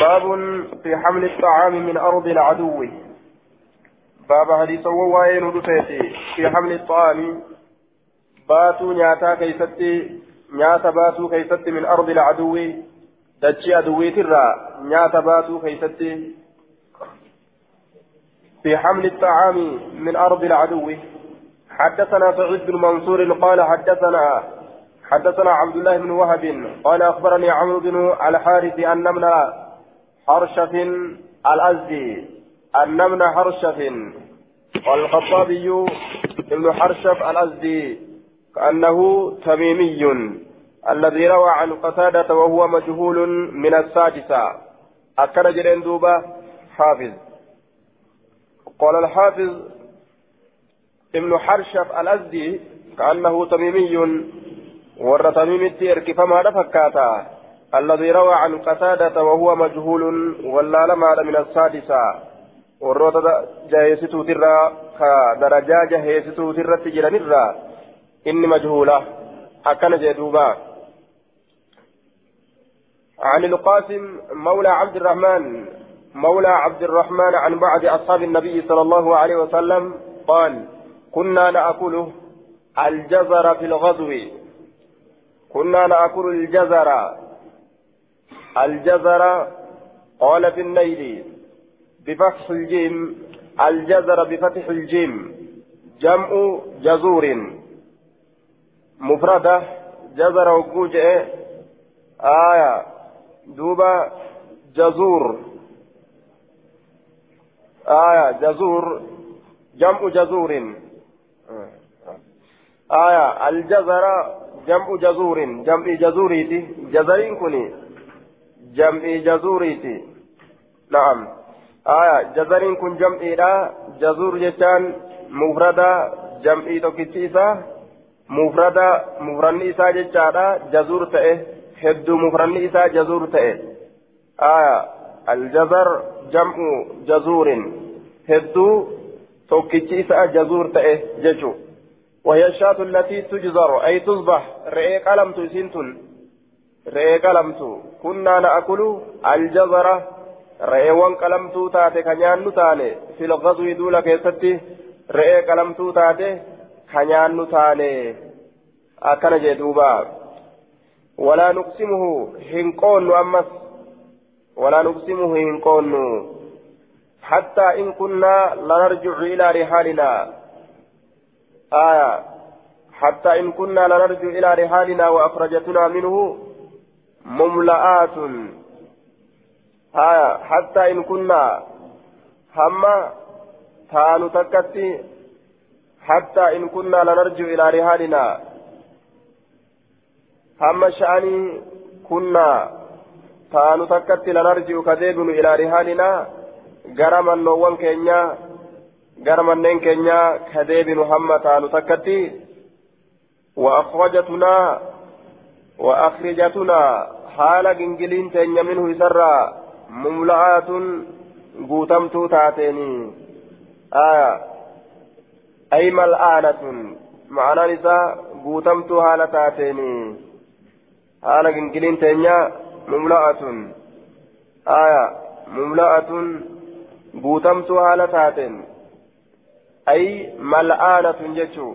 باب في حمل الطعام من أرض العدو. باب حديث وواين ودفيتي في حمل الطعام باتوا نياتا كيستي نياتا باتوا كيستي من أرض العدو. دجي أدوي ترى نياتا باتوا كيستي. في حمل الطعام من أرض العدو. حدثنا سعيد بن منصور قال حدثنا حدثنا عبد الله بن وهب قال أخبرني عمرو بن الحارث أن من حرشف الأزدي أن من حرشف والخطابي ابن حرشف الأزدي كأنه تميمي الذي روى عن قتادة وهو مجهول من السادسة. أكد جرين دوبة حافظ. قال الحافظ ابن حرشف الأزدي كأنه تميمي ور تميمتي اركفما فكاتا الذي روى عن قتادة وهو مجهول ولا لما من السادسة. warroota jaheessituutirraa ka darajaa jaheessituutirratti jiranirraa inni majhuula akkana jee duuba عن القاسم مولى عبد الرحمن مولى عبد الرحمن عن بعض أصحاب النبي صلى الله عليه وسلم قال كنا نأكل الجزر في الغزو. كنا نأكل الجزر. الجزر قال في النيل بفتح الجيم الجزر بفتح الجيم جمع جزور. مفردة جزر وقوج آية دوبا جزور. آية جزور جمع جزور. آية الجزر جمع جزور. جمع جزوريتي جزرين كني جمع جزوريتي نعم آية جزرين كن جمعيرا جزور جتان مفردة جمعي توكيتيسا مفردة مفرني إسا جتادا جزور تأه هدو مفرني إسا جزور تأه آية الجزر جمع جزور هدو توكيتيسا جزور تأه ججو وهي الشاة التي تجزر أي تصبح رئي قلمت سنتن رئي قلمت كنا نأكل الجزرة taane fil ghazwi duula keessatti re'ee qalamtuu taate ka nyaannu taane akkana jee duuba walaa nuqsimuhu hin qoonnu ammas walaa nuqsimuhu hin qoonnu حتى إن كنا لنرجع إلى رحالنا آية حتى إن كنا لنرجع إلى رحالنا وأخرجتنا منه مملآت آية حتى إن كنا هما تانو تكتي حتى إن كنا لنرجع إلى رهاننا. هما شأني كنا تانو تكتي لنرجع كذيبن إلى رهاننا. غرما نوان كينيا غرما نين كينيا كذيبن هما تانو تكتي. وأخرجتنا وأخرجتنا حال جنجلين تنيا منه سرا مملعات قوتمتو تاتيني. آية. أي ملآنة معنى نساء قوتمتو هالة تاتيني. هالة قنقلين تنيا مملعة آية. مملعة قوتمتو هالة تاتين. أي ملآنة جتشو.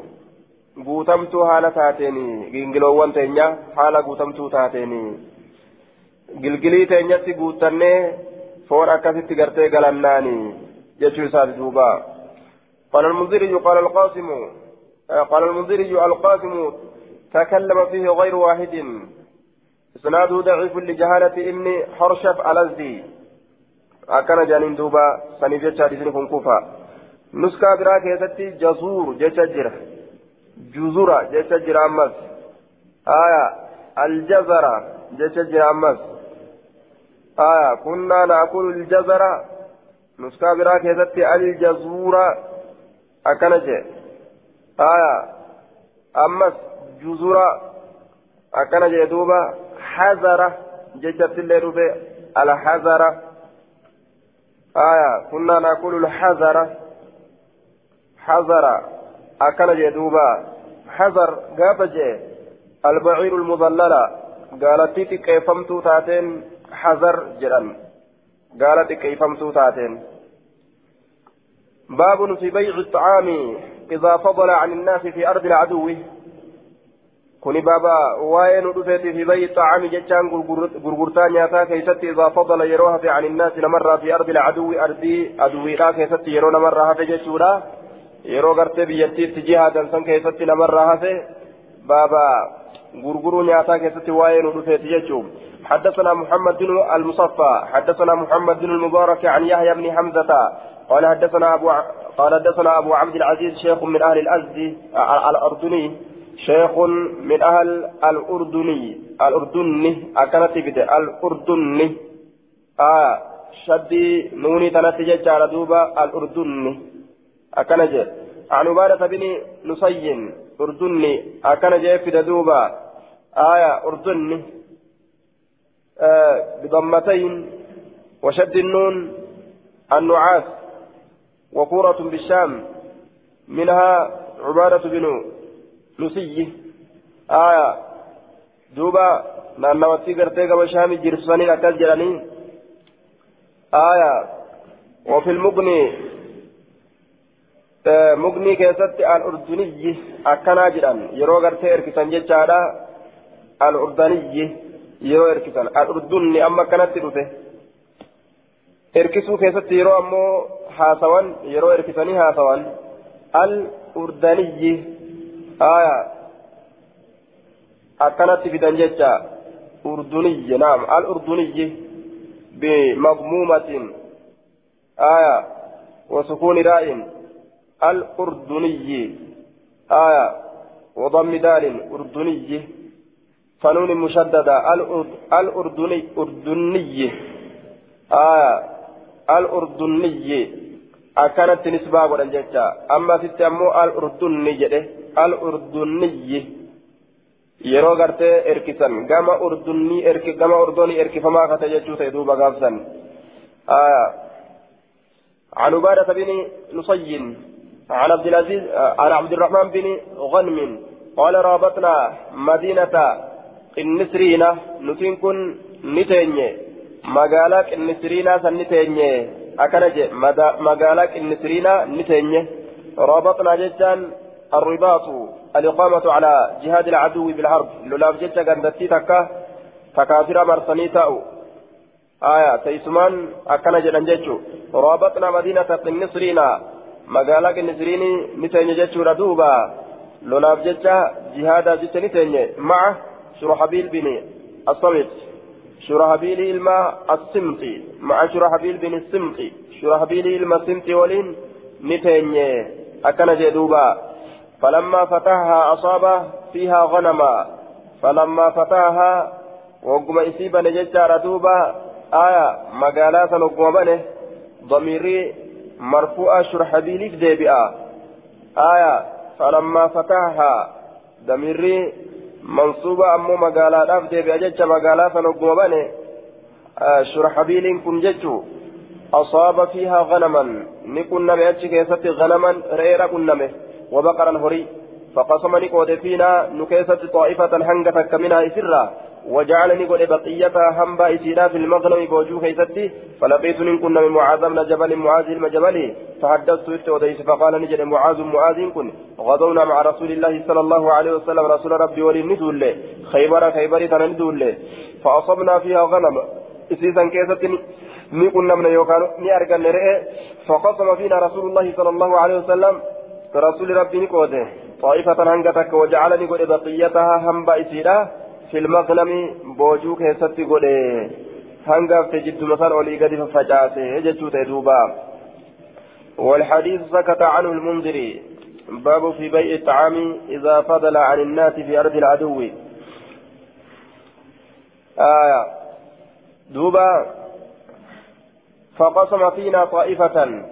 Guutamtuu haala taateeni gingilowwan teenya haala guutamtuu taateeni gilgilii teenyatti guuttannee foon akkasitti gartee galannaani jechuu isaati duuba قال المنذري قال القاسم قال المنذري القاسم تكلم فيه غير واحد إسناده ضعيف لجهالة ابن حرشف الأزدي أكن جانين دوبا سنجد شادسين كن كوفا نسكا براك يستي جزور جشجر جزورة جشجر أمس آية الجزرة جشجر أمس آية كنا نأكل الجزر نسكا براك يزتي الجزور أكنجي آية أمس جزر أكنجي دوبا حذرة جشت اللي ربي الحذرة آية كنا نأكل الحذرة حذرة أكنجي دوبا حذر قابجي البعير المضللة قالت تيتي كيفمتو تاتين حذر جرم قالت كيف تاتين باب في بيع الطعام إذا فضل عن الناس في أرض العدو baaba waa'ee nu dhufeeti fi bayyi xaacami jechaan gurgurtaa nyaataa keessatti idaa fadala yeroo hafe an innaasi namarraa fi ardi lcaduwi ardii aduwiidhaa keessatti yeroo namarraa hafe jechuudha yeroo gartee biyyattiitti jihaadan san keessatti namarraa hafe baaba gurguruu nyaataa keessatti waa'ee nu dhufeeti jechuun. حدثنا محمد بن المصفى حدثنا محمد بن المبارك عن يحيى بن حمزة قال حدثنا أبو قال حدثنا أبو عبد العزيز شيخ من أهل الأزد الأردني شيخ من أهل الأردني الأردني أكنت بدا الأردني آه شدي نوني تنتج جار دوبا الأردني أكنج عن عبادة بن نصي أردني أكنج في دوبا آية أردني آه بضمتين وشد النون النعاس وقورة بالشام منها عبادة بن نسي آية دوبا نانواتي قرتي قبل شامي جرسانين أكل جرانين آية وفي المغني آه مغني كيست الأردني أكنا جران يرو قرتي إركسان جيتشارا الأردني يرو إركسان الأردني أما كانت تروته إركسو كيست يرو أمو هاسوان يرو إركساني هاسوان الأردني آية أكنت في دنجتة أردني نعم الأردني بمضمومة آية وسكون راء الأردني. آية. وضم دال أردني. فنون مشددة. الأردني أردني. آية. الأردني. أكانت نسبة ودنجتة أما ستة الأردني جده. al-urduniyyi yeroo gartee erkisan gama urdunnii erki gama urdoonii erkifamaa kate jechuu ta'e duuba gaafsan عن عبادة بن نصي. عن عبد العزيز عن عبد الرحمن بن غنم قال رابطنا مدينة النسرين نتين كن نتيني مقالك النسرين سنتيني أكنج. مقالك النسرين نتيني رابطنا جدا الرباط الإقامة على جهاد العدو بالحرب. لولاف جتة قندتي تكا تكاثر مرسني تاو. آية تيسمان أكنا جدن جتشو رابطنا مدينة magaalaa qinnisiriinii ni teenye jechuudha duuba. Lolaaf jecha jihaadaa jecha ni teenye. Maca shurahabiil bini assamit shurahabiilii ilma assimti. Maca shurahabiil bini simti. Shurahabiilii ilma simti waliin ni teenye akkana jee duuba. Falammaa fatahahaa asaaba fiihaa ganamaa falammaa fatahahaa wagguma isii bane jechaadha duuba. Aya magaalaa san wagguma bane. Damiirii مرفوعة شرحبيلي في ديبئة. آية فلما فتحها ضميري منصوبة أمو مقالا داف ديبئة جج مقالا سنقم بنه آه شرحبيل كن ججو أصاب فيها غنما. نكون نمي أتشكي غنما ريرا كن نمي وبقرا هري فقسمني قود فينا نكيسة طائفة هنجة كمنها إسرا وجعلني قد بقيتها هنبا إسيرا في المغنم بوجوه كيستي. فلقيتني كنا من معاذ بن جبل معاذ المجبلي فحدثت إفتوديس فقال نجد معاذ معاذ كن. غدونا مع رسول الله صلى الله عليه وسلم رسول ربي ولي خيبر خيبر تندول فأصبنا فيها غنم. إسيسا كيستي ni qunnamne yookaan ni arganne re'e faqasama fiina rasuulullahi sala allahu alehi wasalam رسول ربي نقوده طائفة هنگتك وجعلني قد بقيتها هنبا إسيرا المغنم بوجوك هستي قد هنگف تجد مثلا أولي قد ففجاته يجتو تدوبا والحديث سكت عنه المنذري باب في بيع الطعام إذا فضل عن الناس في أرض العدو آية دوبا فقسم فينا طائفة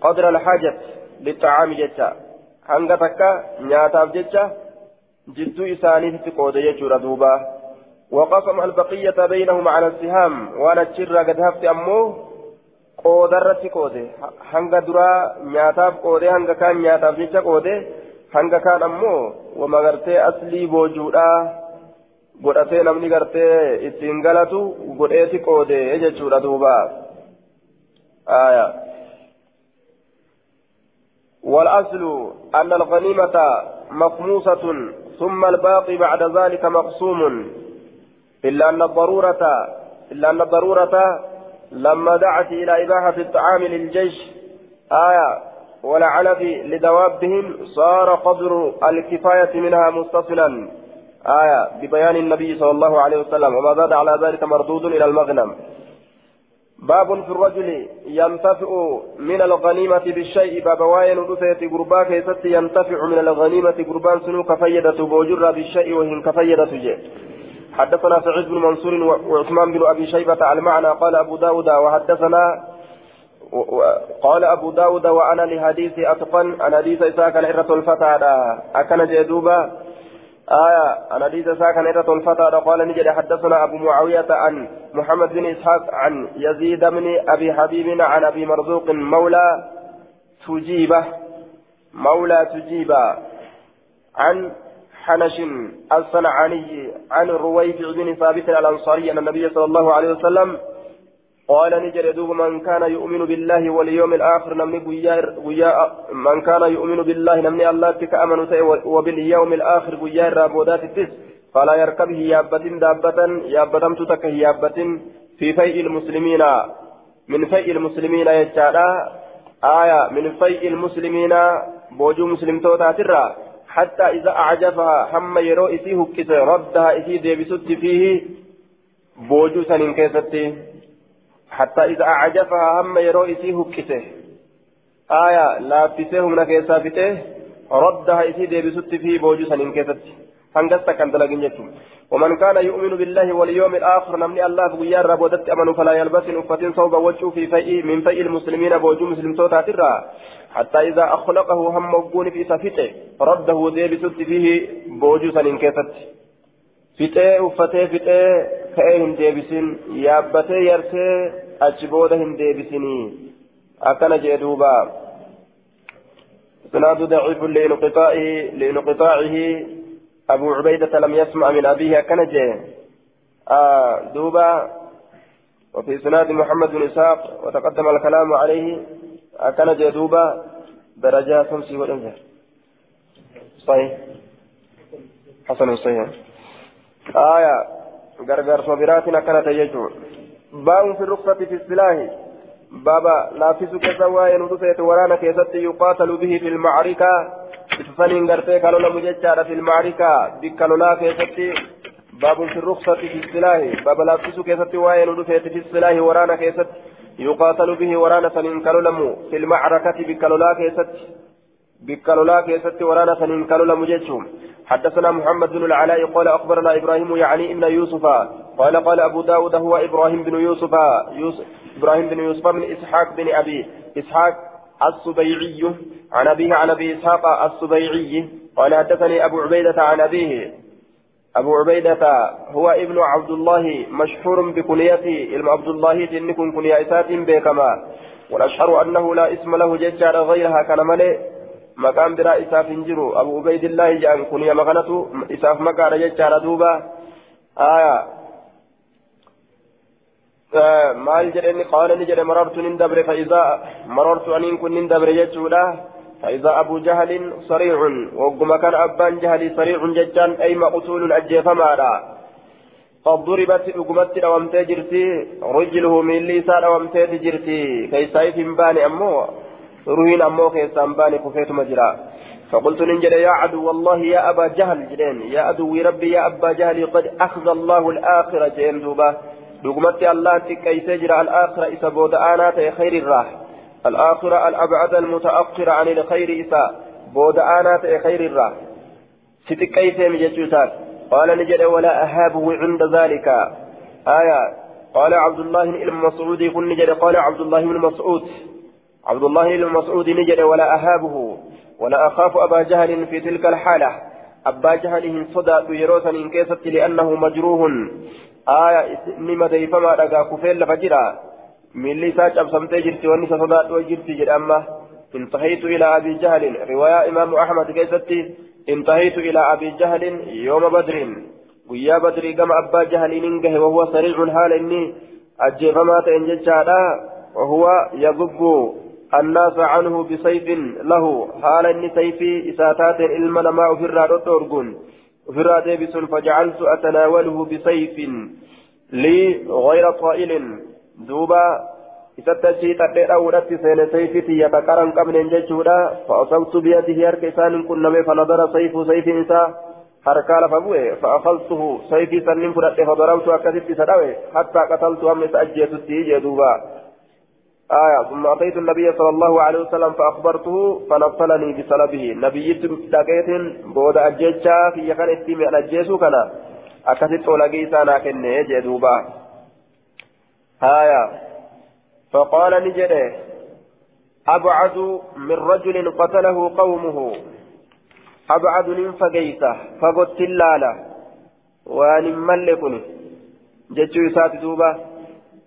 قدر الحاجة للطعام جتا hanga takka nyaataaf jidduu isaaniitti qoode jechuudha duuba وقسم البقية بينهم على السهام. وأنا تشرى قد هفت أمو قودرت قودة. هنگا درا نياتاف قودة هنگا كان نياتاف جيشا قودة. هنگا كان أمو وما غرتي أصلي بوجودا godhatee namni gartee ittiin galatu godheeti qoode jechuudha duuba والأصل أن الغنيمة مخموسة ثم الباقي بعد ذلك مقسوم. إلا أن الضرورة إلا أن الضرورة لما دعت إلى إباحة الطعام للجيش آية ولعلف لدوابهم صار قدر الكفاية منها متصلا آية ببيان النبي صلى الله عليه وسلم وما زاد على ذلك مردود إلى المغنم. باب في الرجل ينتفع من الغنيمة بالشيء باب واين رفيت قربا كيست ينتفع من الغنيمة قربان سنو كفيدة بوجر بالشيء وهن كفيدة جي. حدثنا سعيد بن منصور وعثمان بن أبي شيبة المعنى قال أبو داود وحدثنا قال أبو داود وأنا لحديث أتقن أنا حديث إساك العرة الفتى أكن جدوبا آية أنا حديث إساك العرة الفتى قال نجد حدثنا أبو معاوية عن محمد بن إسحاق عن يزيد بن أبي حبيب عن أبي مرزوق مولى تجيبة مولى تجيبة عن حنش الصنعاني عن الرويبع بن ثابت الأنصاري أن النبي صلى الله عليه وسلم قال نجر دوب من كان يؤمن بالله واليوم الآخر نمني قيا من كان يؤمن بالله نمني الله تك أمن وباليوم الآخر قيا رابودات التس فلا يركب هيابة دابة يابة تتك هيابة في فيء المسلمين. من فيء المسلمين يجعل آية. من فيء المسلمين بوجو مسلم توتا ترى. حتى إذا أعجبها هم يرو إسيه كسر ردها إسيه ديبسوت فيه بوجو سنين كيستي. حتى إذا أعجبها هم يرو إسيه كسر آية لا بسهم نكيسا فته ردها إسيه ديبسوت فيه بوجو سنين كيستي هنجست كان دلقين ومن كان يؤمن بالله واليوم الآخر نمني الله بغيار ربودت أمن فلا يلبس أفتين صوب وجهه في فئي من فئي المسلمين بوجو مسلم توتا ترى. حتى إذا أخلقه هم موجون في سفته رده ديبست فيه بوجو سنين كيست فتة وفتة فتة كأين يابتة يرتة أجبودهم ديبسيني أكن جدوبا سناد ضعيف لانقطاعه لانقطاعه أبو عبيدة لم يسمع من أبيه أكن آه دوبا وفي سناد محمد بن إسحاق وتقدم الكلام عليه أكن جدوبا درجة خمسة والأنزل صحيح حسن صحيح آية غرغر صبرات أكنت يجوع باب في الرخصة في السلاح. بابا لا في سكة ينودفت ورانا كيست يقاتل به في المعركة. بتفنين غرتي قالوا له مججارة في المعركة. بكالولا كيست باب في الرخصة في السلاح. بابا لا في سكة وينودفت في السلاح ورانا كيست يقاتل به ورانا سنين كالولم في المعركة بكالولا كيست. بكالولا كيست ورانا سنين كالولم جيتهم حدثنا محمد بن العلاء قال أخبرنا إبراهيم يعني إن يوسف قال قال أبو داود هو إبراهيم بن يوسف, يوسف إبراهيم بن يوسف بن إسحاق بن أبي إسحاق السبيعي عن أبيه عن أبي إسحاق السبيعي قال حدثني أبو عبيدة عن أبيه. أبو عبيدة هو ابن عبد الله مشهور بكنيته علم عبد الله جنكم كنيا إسات بكما والأشهر أنه لا اسم له ججار غيرها كان ملئ مقام برا إساف انجرو أبو عبيد الله جان كنيا مغنته إساف مقام ججار دوبا آية ni jedhe marartu nin dabre fa idaa marartu aniin kun nin dabre jechuudha. فإذا أبو جهل صريع وقم كان أبان جهل صريع ججان أي مقتول أجيف مالا قد ضربت أقمت دوامتي جرتي رجله من ليسا دوامتي جرتي كي سيف باني أمو روين أمو كيسان باني كفيت مجرى فقلت ننجد يا عدو والله يا أبا جهل جدين. يا عدو ربي يا أبا جهل قد أخذ الله الآخرة جين دوبا. دقمت الله تكي سجر الآخرة إسا بود آنات خير الراح. الآخرة الأبعد المتأخر عن الخير إساء بود آنات خير الرا ستكيف مجتوسات قال نجد ولا أهابه عند ذلك. آية. قال عبد الله بن مسعود يقول نجد قال عبد الله بن مسعود. عبد الله بن مسعود نجد ولا أهابه ولا أخاف أبا جهل في تلك الحالة. أبا جهل صدى يروسا إن كيست لأنه مجروح. آية نما ديفما لقى كفيل فجرا. isaa cabsamtee jirti wanni isa sodaadhoo jirti jedhe amma انتهيت إلى أبي جهل. رواية إمام أحمد كيستي انتهيت إلى أبي جهل يوم بدر. ويا بدر كما أبا جهل ننجه وهو سريع الحال إني أجيب ما تنجج وهو يضب الناس عنه بسيف له حال إني سيفي إساتات إلما ما أفراد أرجون أفراد ديبس فجعلت أتناوله بسيف لي غير طائل دوبا sayfiti yakka qaran qabneen jechuudha fa'asabtu biyadihi harka isaanin qunname fanadara sayfu sayfiin isaa harkaa lafa bu'e fa'akaltuhu sayfii sannin fudhadhe fadarabtu akkasitti isa dhawe hattaa qataltu amma isa ajjeesutti jee duuba آية ثم أتيت النبي صلى الله عليه وسلم فأخبرته فنفلني بسلبه. نبي دقيت بود أجيتشا في يكن استيمي الأجيسو كان أكثت ولقي سانا كنه جدوبا آية. فقال نجده أبعد من رجل قتله قومه. أبعد من فقيته فقلت اللالة وأن ملكني. جتشو يسات دوبا.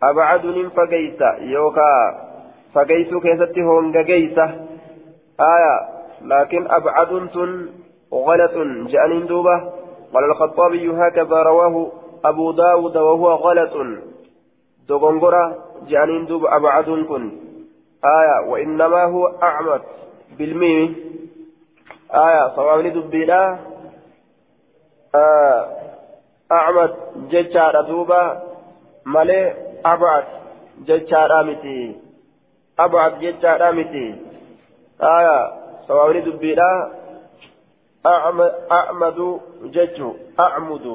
أبعد من فقيته يوكا فقيت كيستي هونغا آية لكن أبعد تن غلط جانين دوبا قال الخطابي هكذا رواه أبو داود وهو غلط دغنغرة جانين دوب أبعد كن آية وإنما هو أعمد بالميم آية صواب دبيلا آه أعمد ججار دوبا مالي أبعد ججار متي أبعد ججار متي آية صواب دبيلا أعمد ججو أعمد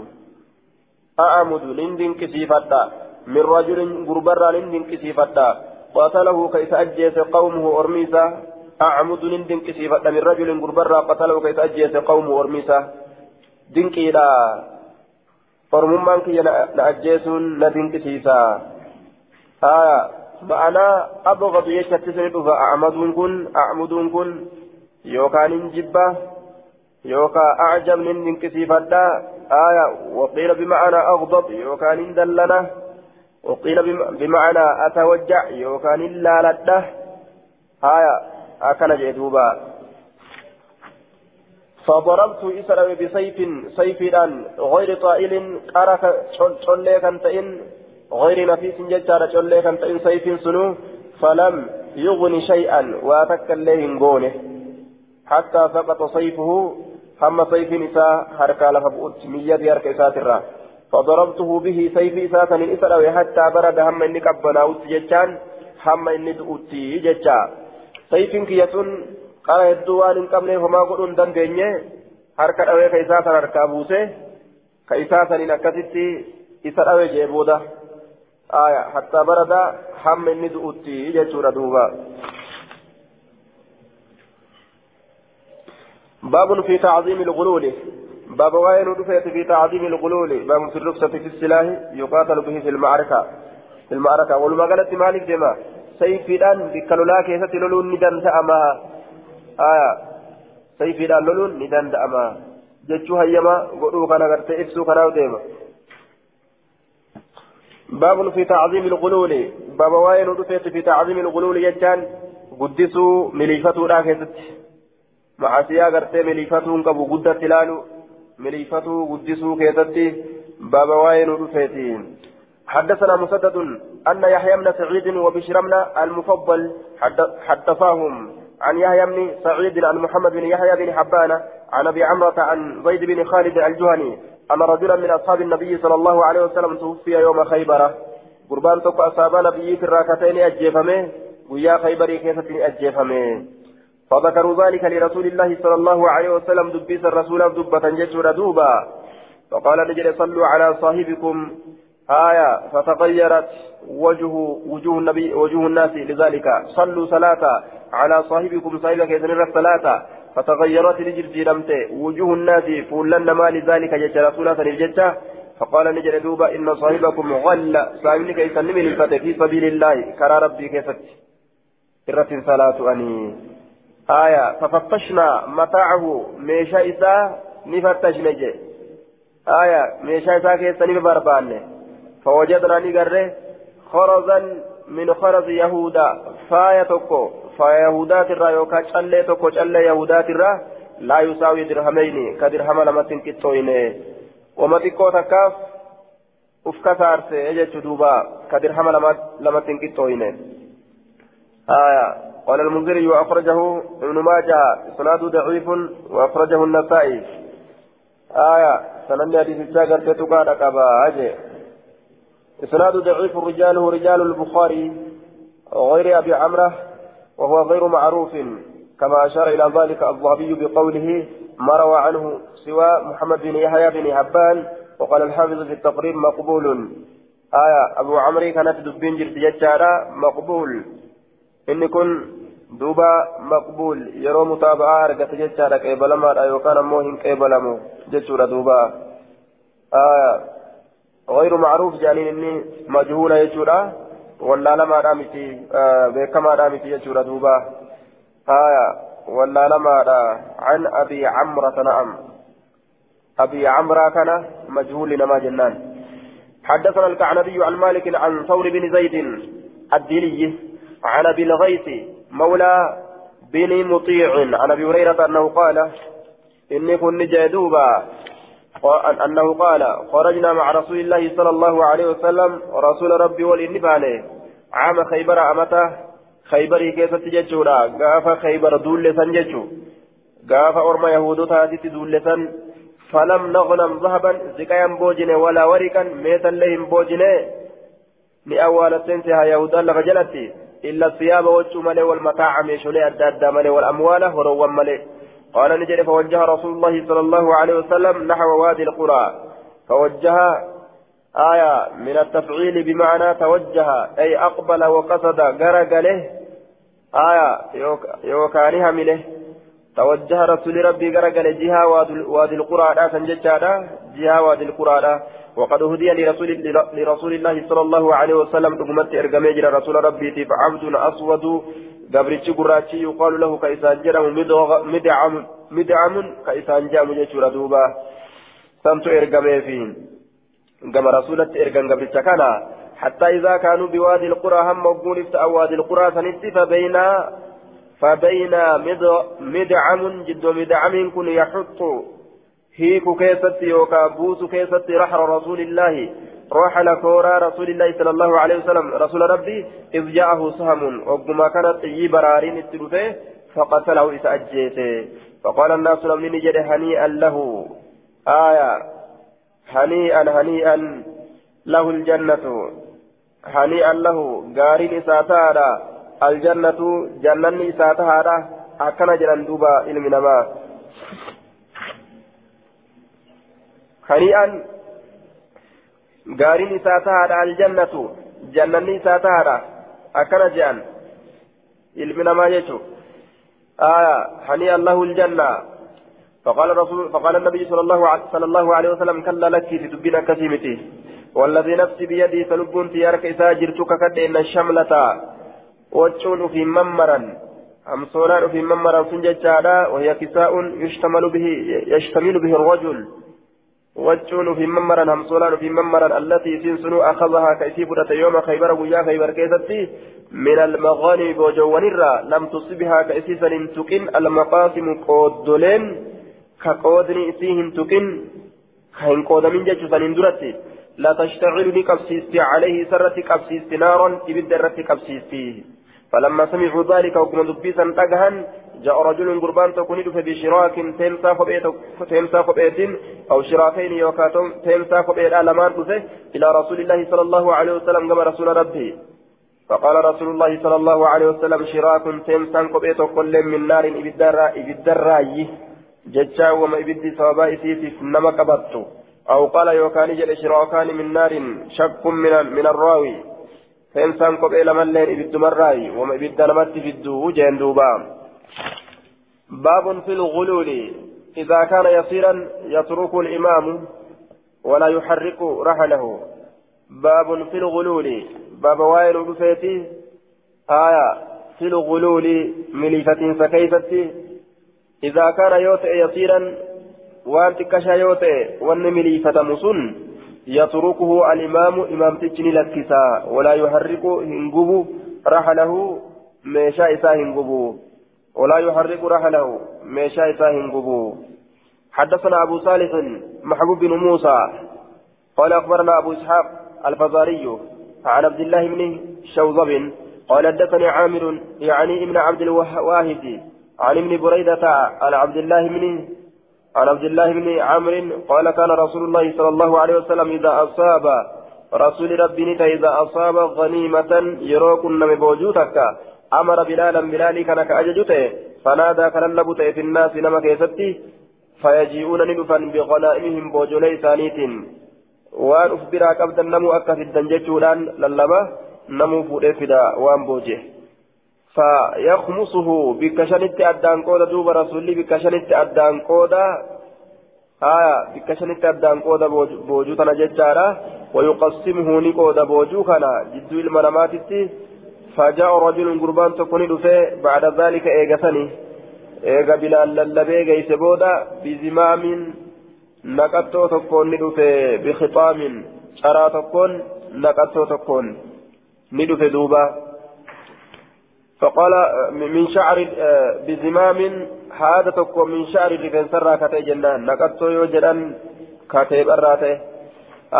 أعمد لندن كسيفتا من رجل غربرا لندن كسيفتا قتله كيس أجيس قومه أرميسا أعمد لندن كسيفتا من رجل غربرا قتله كيس أجيس قومه أرميسا دنكي لا فرممان كي نأجيسون ندنكسيسا آية معنى أبغض يشتسنت فأعمدون كن أعمدون كن يوكان جبة يوكا أعجب من كسيفتا آية وقيل بمعنى أغضب يوكان دلنا وقيل بمعنى أتوجع يوكان إلا لده هايا أكن جدوبا فضربت إسرا بسيف سيفا غير طائل أرك شلي كنتئن غير نفيس ججار شلي كنتئن سيف سنو فلم يغني شيئا وأتك الليل قونه حتى سقط سيفه هم سيف نساء حركة لفبؤت مية حركة ساترة فضربته به سيف إساسا إسرائيل حتى برد هم إني قبنا جتان هم إني دؤتي جتا سيف كيسون قال الدوان إن قبله فما قلون دندنية harka dhawee ka isaa san harkaa buuse ka isaa saniin hattaa barada hamma inni du'utti jechuudha duuba باب في تعظيم الغلول. باب وين رفعت في تعظيم الغلول. باب في الرخصة في السلاح يقاتل به في المعركة. في المعركة. قالت مالك جماعة سيفيدان بكالولا كيسة لولون ندان تأما آية سيفيدان لولون ندان تأما جتشو هيما قلوا كان قرت إفسو وديما باب في تعظيم الغلول. باب وين رفعت في تعظيم الغلول يجان. قدسوا مليفتو لا كيست. معاسيا قرت مليفتو قبو قدت لالو مليفتو قدسوا كيتتي باب واين رفيتين حدثنا مسدد أن يحيى بن سعيد وبشر بن المفضل حدثاهم. عن يحيى بن سعيد عن محمد بن يحيى بن حبان عن أبي عمرة عن زيد بن خالد الجهني أن رجلا من أصحاب النبي صلى الله عليه وسلم توفي يوم خيبر. قربان توك أصحاب في الراكتين أجيفمه ويا خيبري كيف أجيفمه. فذكروا ذلك لرسول الله صلى الله عليه وسلم دبيس الرسول دبة جسر دوبا. فقال نجل صلوا على صاحبكم. آية فتغيرت وجه وجوه النبي وجوه الناس لذلك. صلوا صلاة على صاحبكم صاحبك يسنر الصلاة. فتغيرت لجل لمت وجوه الناس فولن ما لذلك جت رسول الله فقال نجل دوبا إن صاحبكم غل. صاحبك يسلم الفتى في سبيل الله؟ كرى ربي كيفت إرة صلاة أني. آية. ففتشنا متاعه ميشا إسا نفتش نجي آية. ميشا إسا كيسا نبربان فوجدنا نقره خرزا من خرز يهودا. فاية تكو فيهودا ترى يوكا شلي تكو شلي يهودا ترى لا يساوي درهمين كدرهم لما تنكتوين وما تكو تكاف saarse jechu duuba ka dirhama lama tinqixxooyne آية قال المنذري وأخرجه ابن ماجه إسناد ضعيف وأخرجه النسائي آية سنن حديث الشاكر تتقال كبا أجي إسناد ضعيف رجاله رجال البخاري غير أبي عمره وهو غير معروف كما أشار إلى ذلك الذهبي بقوله ما روى عنه سوى محمد بن يحيى بن حبان وقال الحافظ في التقريب مقبول آية أبو عمرو كانت دبين جرد جتارا مقبول إن كن دوبا مقبول يرو متابعة أرقت جتارا قيبل ما يوكان موهن قيبل جتورا دوبا. آية غير معروف جانين إني مجهولة يجورا آه بكما رامتي يجورا دوبا آية ولا لما عن أبي عمرة نعم أبي عمرة كان مجهول لما جنان حدثنا الكعنبي عن مالك عن ثور بن زيد الديلي عن أبي الغيث مولى بن مطيع عن أبي هريرة أنه قال إني كن جادوبا أنه قال خرجنا مع رسول الله صلى الله عليه وسلم ورسول ربي والإنباني عام خيبر أمته خيبري كيف تججورا قاف خيبر دول سنججو قاف أرمى يهود تاتي دول سن. فلم نغنم ذهبا زكايا بوجنة ولا ورقا ميتا لهم بوجنة. لأول تنتهى يهودا لغجلتي إلا الثياب ملي والمتاع ميشولي أدى ملي والأموال هروا ملي. قال نجري فوجه رسول الله صلى الله عليه وسلم نحو وادي القرى. فوجه آية من التفعيل بمعنى توجه أي أقبل وقصد غرق له. آية يوكانها منه توجه رسول ربي غرق لجهة وادي القرى لا سنججادا جهة وادي القرى وقد هدي لرسول, لرسول الله صلى الله عليه وسلم. تقمت إرقامي رسول ربي تيف عبد أسود gabrichi gurraachi yuqaalu lahu ka isaan jedhamu midcamun ka isaan jedhamu jechuudha duuba santu ergameefi gama rasulatti ergan gabricha kana حتى إذا كانوا بوادي القرى هم وقول افتأ وادي القرى سنتي فبين فبين مدعم جد مدعم كن يحط هيك كيست يوكا بوس كيست رحل رسول الله رحل كورا رسول الله صلى الله عليه وسلم رسول ربي إذ جاءه سهم وقما كانت يبرارين التلفه فقتله إسأجيته فقال الناس لم نجد هنيئا له آية هنيئا هنيئا له الجنة هنيئا له قارين إساتارا الجنة جنة إساتارا أكن جنان دوبا إلمنما هنيئا قارين إساتارا الجنة جنة إساتارا أكن جان إلمنما يجو آية هنيئا له الجنة فقال رسول فقال النبي صلى الله عليه صلى الله عليه وسلم كلا لك في دبنا كثيمتي والذي نفسي بيدي فلبون تيارك إذا جرتك كد إن الشملة وجون في ممرا أمصولان في ممرا سنججالا وهي كساء يشتمل به يشتمل به الرجل وجون في ممرا أمصولان في ممرا التي سنسنو أخذها كيسيبرة يوم خيبر ويا خيبر كيستي من المغانم بوجوان لم تصبها كيسيسا تكن المقاسم قودلين كقودني إسيهم تكن كهن قودمين جيشو سنين درتي لا تشتغل لكبسيستي عليه سرتي كبسيستي نارا إبدا رتي كبسيستي فلما سمعوا ذلك وكما دبيسا تقهن جاء رجل قربان تكون بشراك تمسا تمسا خبئت أو شراكين يوكاتم تمسا خبئت ألمان إلى رسول الله صلى الله عليه وسلم كما رسول ربه فقال رسول الله صلى الله عليه وسلم شراك تمسا خبئت كل من نار إبدا راي ججا وما إبدي سوابا إسيسي نما قبضتو أو قال يوكان جل شراكان من نار شك من من الراوي. فإنسان قبل ملين إبد مراي وما إبد نمت في الدو جندوبا باب في الغلول إذا كان يصيرا يترك الإمام ولا يحرك رحله باب في الغلول باب وائل بفيتي آية في الغلول مليفة فكيفة إذا كان يوتئ يصيرا waan xiqqashaa yoo ta'e wanni miliifatamu sun yatrukuhu alimaamu imaamtichi ni lakkisaa walaa yuharriqu hin gubu rahalahu meeshaa yuharriqu rahalahu meeshaa isaa hin gubu حدثنا أبو صالح محبوب بن موسى قال أخبرنا أبو إسحاق الفزاري عن عبد الله بن شوذب قال حدثني عامر يعني ابن عبد الواحد عن ابن بريدة عن عبد الله بن عن عبد الله بن عمرو قال كان رسول الله صلى الله عليه وسلم إذا أصاب رسول ربي إذا أصاب غنيمة يروكن مبوجوتك أمر بلالا بلالي كان كأججته فنادى كللبت في الناس نما كيستي فيجيئون ندفا بغنائمهم بوجولي ثانيت. وان أخبرا قبضا نمو أكا في الدنججولان للبا نمو فؤفدا وان بوجه. فيخمصه بكشنت أدان قودا دوب رسولي بكشنت أدان قودا آية بكشنت أدان قودا بوجو تنججارا ويقسمه نقودا بوجو كان جدو المناماتي فجاء رجل قربان تكون بعد ذلك bilaan lallabee geeyse booda bizimaamin naqattoo tokkoon ni dhufe bikixaamin caraa tokkoon naqattoo tokkoon ni dhufe duuba فقال من شعر بزمام هذا تكو من شعر رفن سرى كتي جنان نقطو يوجدان كتيب الراته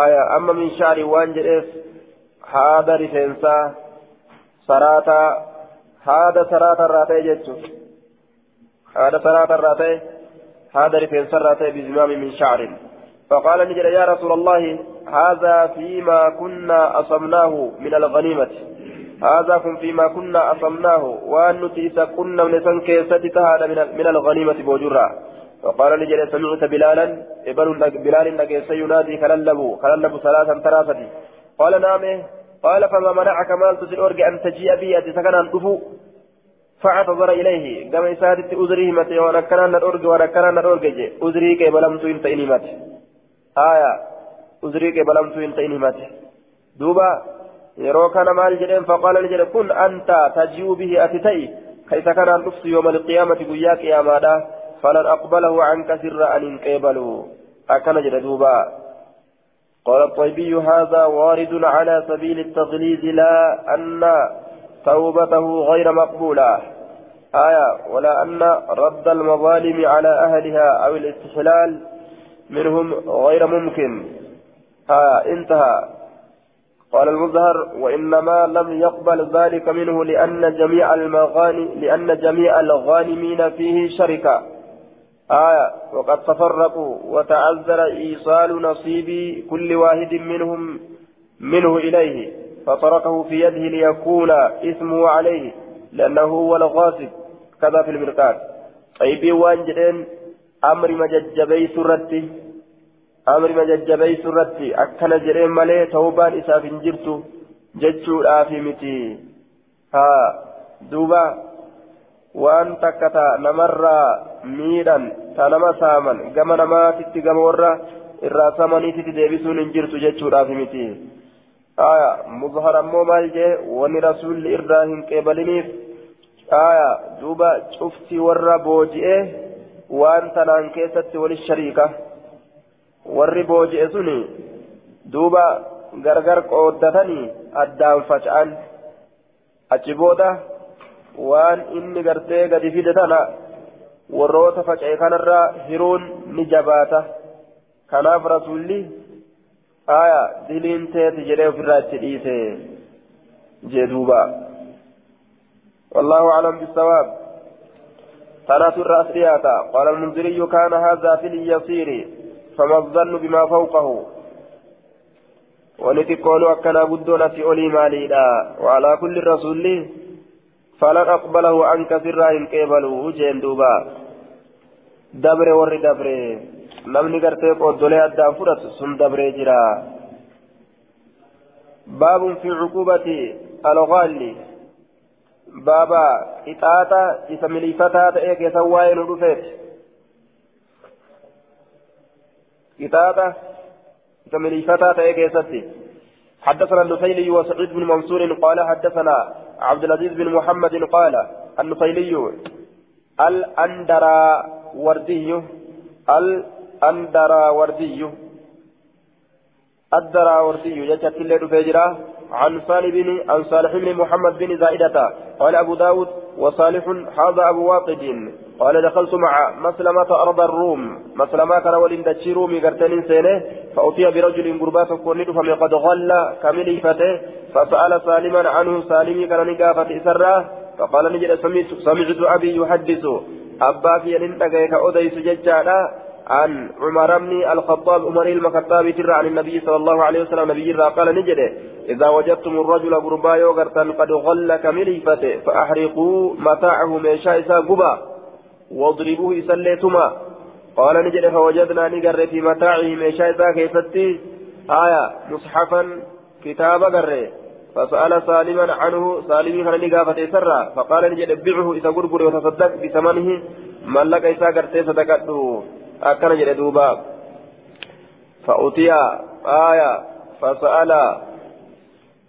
آية أما من شعر وانجريس هذا سراتا هذا سراتا الراته جتشو هذا صلاة الراتي هذا رفين سراتي بزمام من شعر فقال نجد يا رسول الله هذا فيما كنا أصمناه من الغنيمة هذا فيما كنا أصمناه وأن نتيس كنا نسن كيست هذا من الغنيمة بوجرة فقال نجد سمعت بلالا ابن بلال نجد ينادي كللبو كللبو ثلاثا ثلاثة قال نعم قال فما منعك مال تسل أن تجيء بي أتسكن أن فاعتذر إليه كما إسادت أزريه متى ونكنا نرأرج ونكنا نرأرج أزري كي بلمت إنت إنمت آية أزري كي بلمت إنت إنمت دوبا kana maal jedheen faqaala ni jedhe kun anta taji'u bihi ati ta'i kaisa kanaan dhuftu yooma alqiyaamati guyyaa qiyaamaadha falan aqbalahu canka sirra an hin qeebalu akkana jedhe duuba قال الطيبي هذا وارد على سبيل التغليظ لا أن توبته غير مقبولة. آية ولا أن رد المظالم على أهلها أو الاستحلال منهم غير ممكن. آية انتهى. قال المظهر وإنما لم يقبل ذلك منه لأن جميع المغاني لأن جميع الغانمين فيه شركة. آية وقد تفرقوا وتعذر إيصال نصيب كل واحد منهم منه إليه فتركه في يده ليكون اسمه عليه لأنه هو الغاصب كذا في المرقات طيب وان جدين؟ أمر مججبي سرتي أمر مججبي سرتي أكل جرين ملي توبان إساف جرت ججو الآفي متي. ها دوبا. Waan takka ta namarraa miidhan ta nama saaman gama namaatitti gama warra irraa samaniititti deebisuun hin jirtu jechuudhaaf miti آية مظهر أمو مال جي وني رسول إبراهيم قبلنيف آية دوبا شفتي ورا بوجئه وان تنان كيست وللشريكة warri booji'e suni duuba gargar qooddatanii addaan faca'an achi booda waan inni gartee gadi fide tana warroota faca'e kanarraa hiruun ni jabaata. Kanaaf rasulli آية دلين تيت جريه في الرات تليسي جدوبا والله أعلم بالصواب ثلاث الرأس رياتا قال المنذري كان هذا في اليسير فما الظن بما فوقه ونتي قولوا أكنا بدون في أولي ماليدا وعلى كل رسول فلن أقبله عنك سرا إن قبلوا جين دوبا دبر ور دبر qooddolee addaan fudhatu sun dabree jira baabun fi cuqubati alghaalli baaba qixaaxa isa miliifataa ta'ee keessan waa'ee nu dhufeeti qixaaxa isa miliifataa ta'ee keessatti حدثنا النفيلي وسعيد بن منصور قال حدثنا عبد العزيز بن محمد قال النفيلي الأندرا وردي الدراوردي الدراوردي جت الليل فجرة عن صالح بن عن صالح بن محمد بن زائدة قال أبو داود وصالح هذا أبو واقد. قال دخلت مع مسلمة أرض الروم. مسلمة كان ولين دتشي رومي قرتين سنة فأتي برجل قربات كونيت فمن قد غل كامل فسأل سالما عنه سالمي كان نقافة إسرة فقال نجد سمعت, أبي يحدث. أبا في ينتقى كأوديس ججالا عن عمر بن الخطاب عمر المخطاب ترى عن النبي صلى الله عليه وسلم نبي قال نجد إذا وجدتم الرجل غربا يوغرتا قد غل كمليفته فأحرقوا متاعه من شائسا قبا واضربوه سليتما قال نجد فوجدنا نقر في متاعه من شائسا كيفتي آية مصحفا كتاب قر. فسأل سالما عنه سالمي كان نقافة سرا فقال نجد بيعه إذا قرقر وتصدق بثمنه من لك إذا قرتي صدقته. أكن جد دوبا فأتي آية فسأل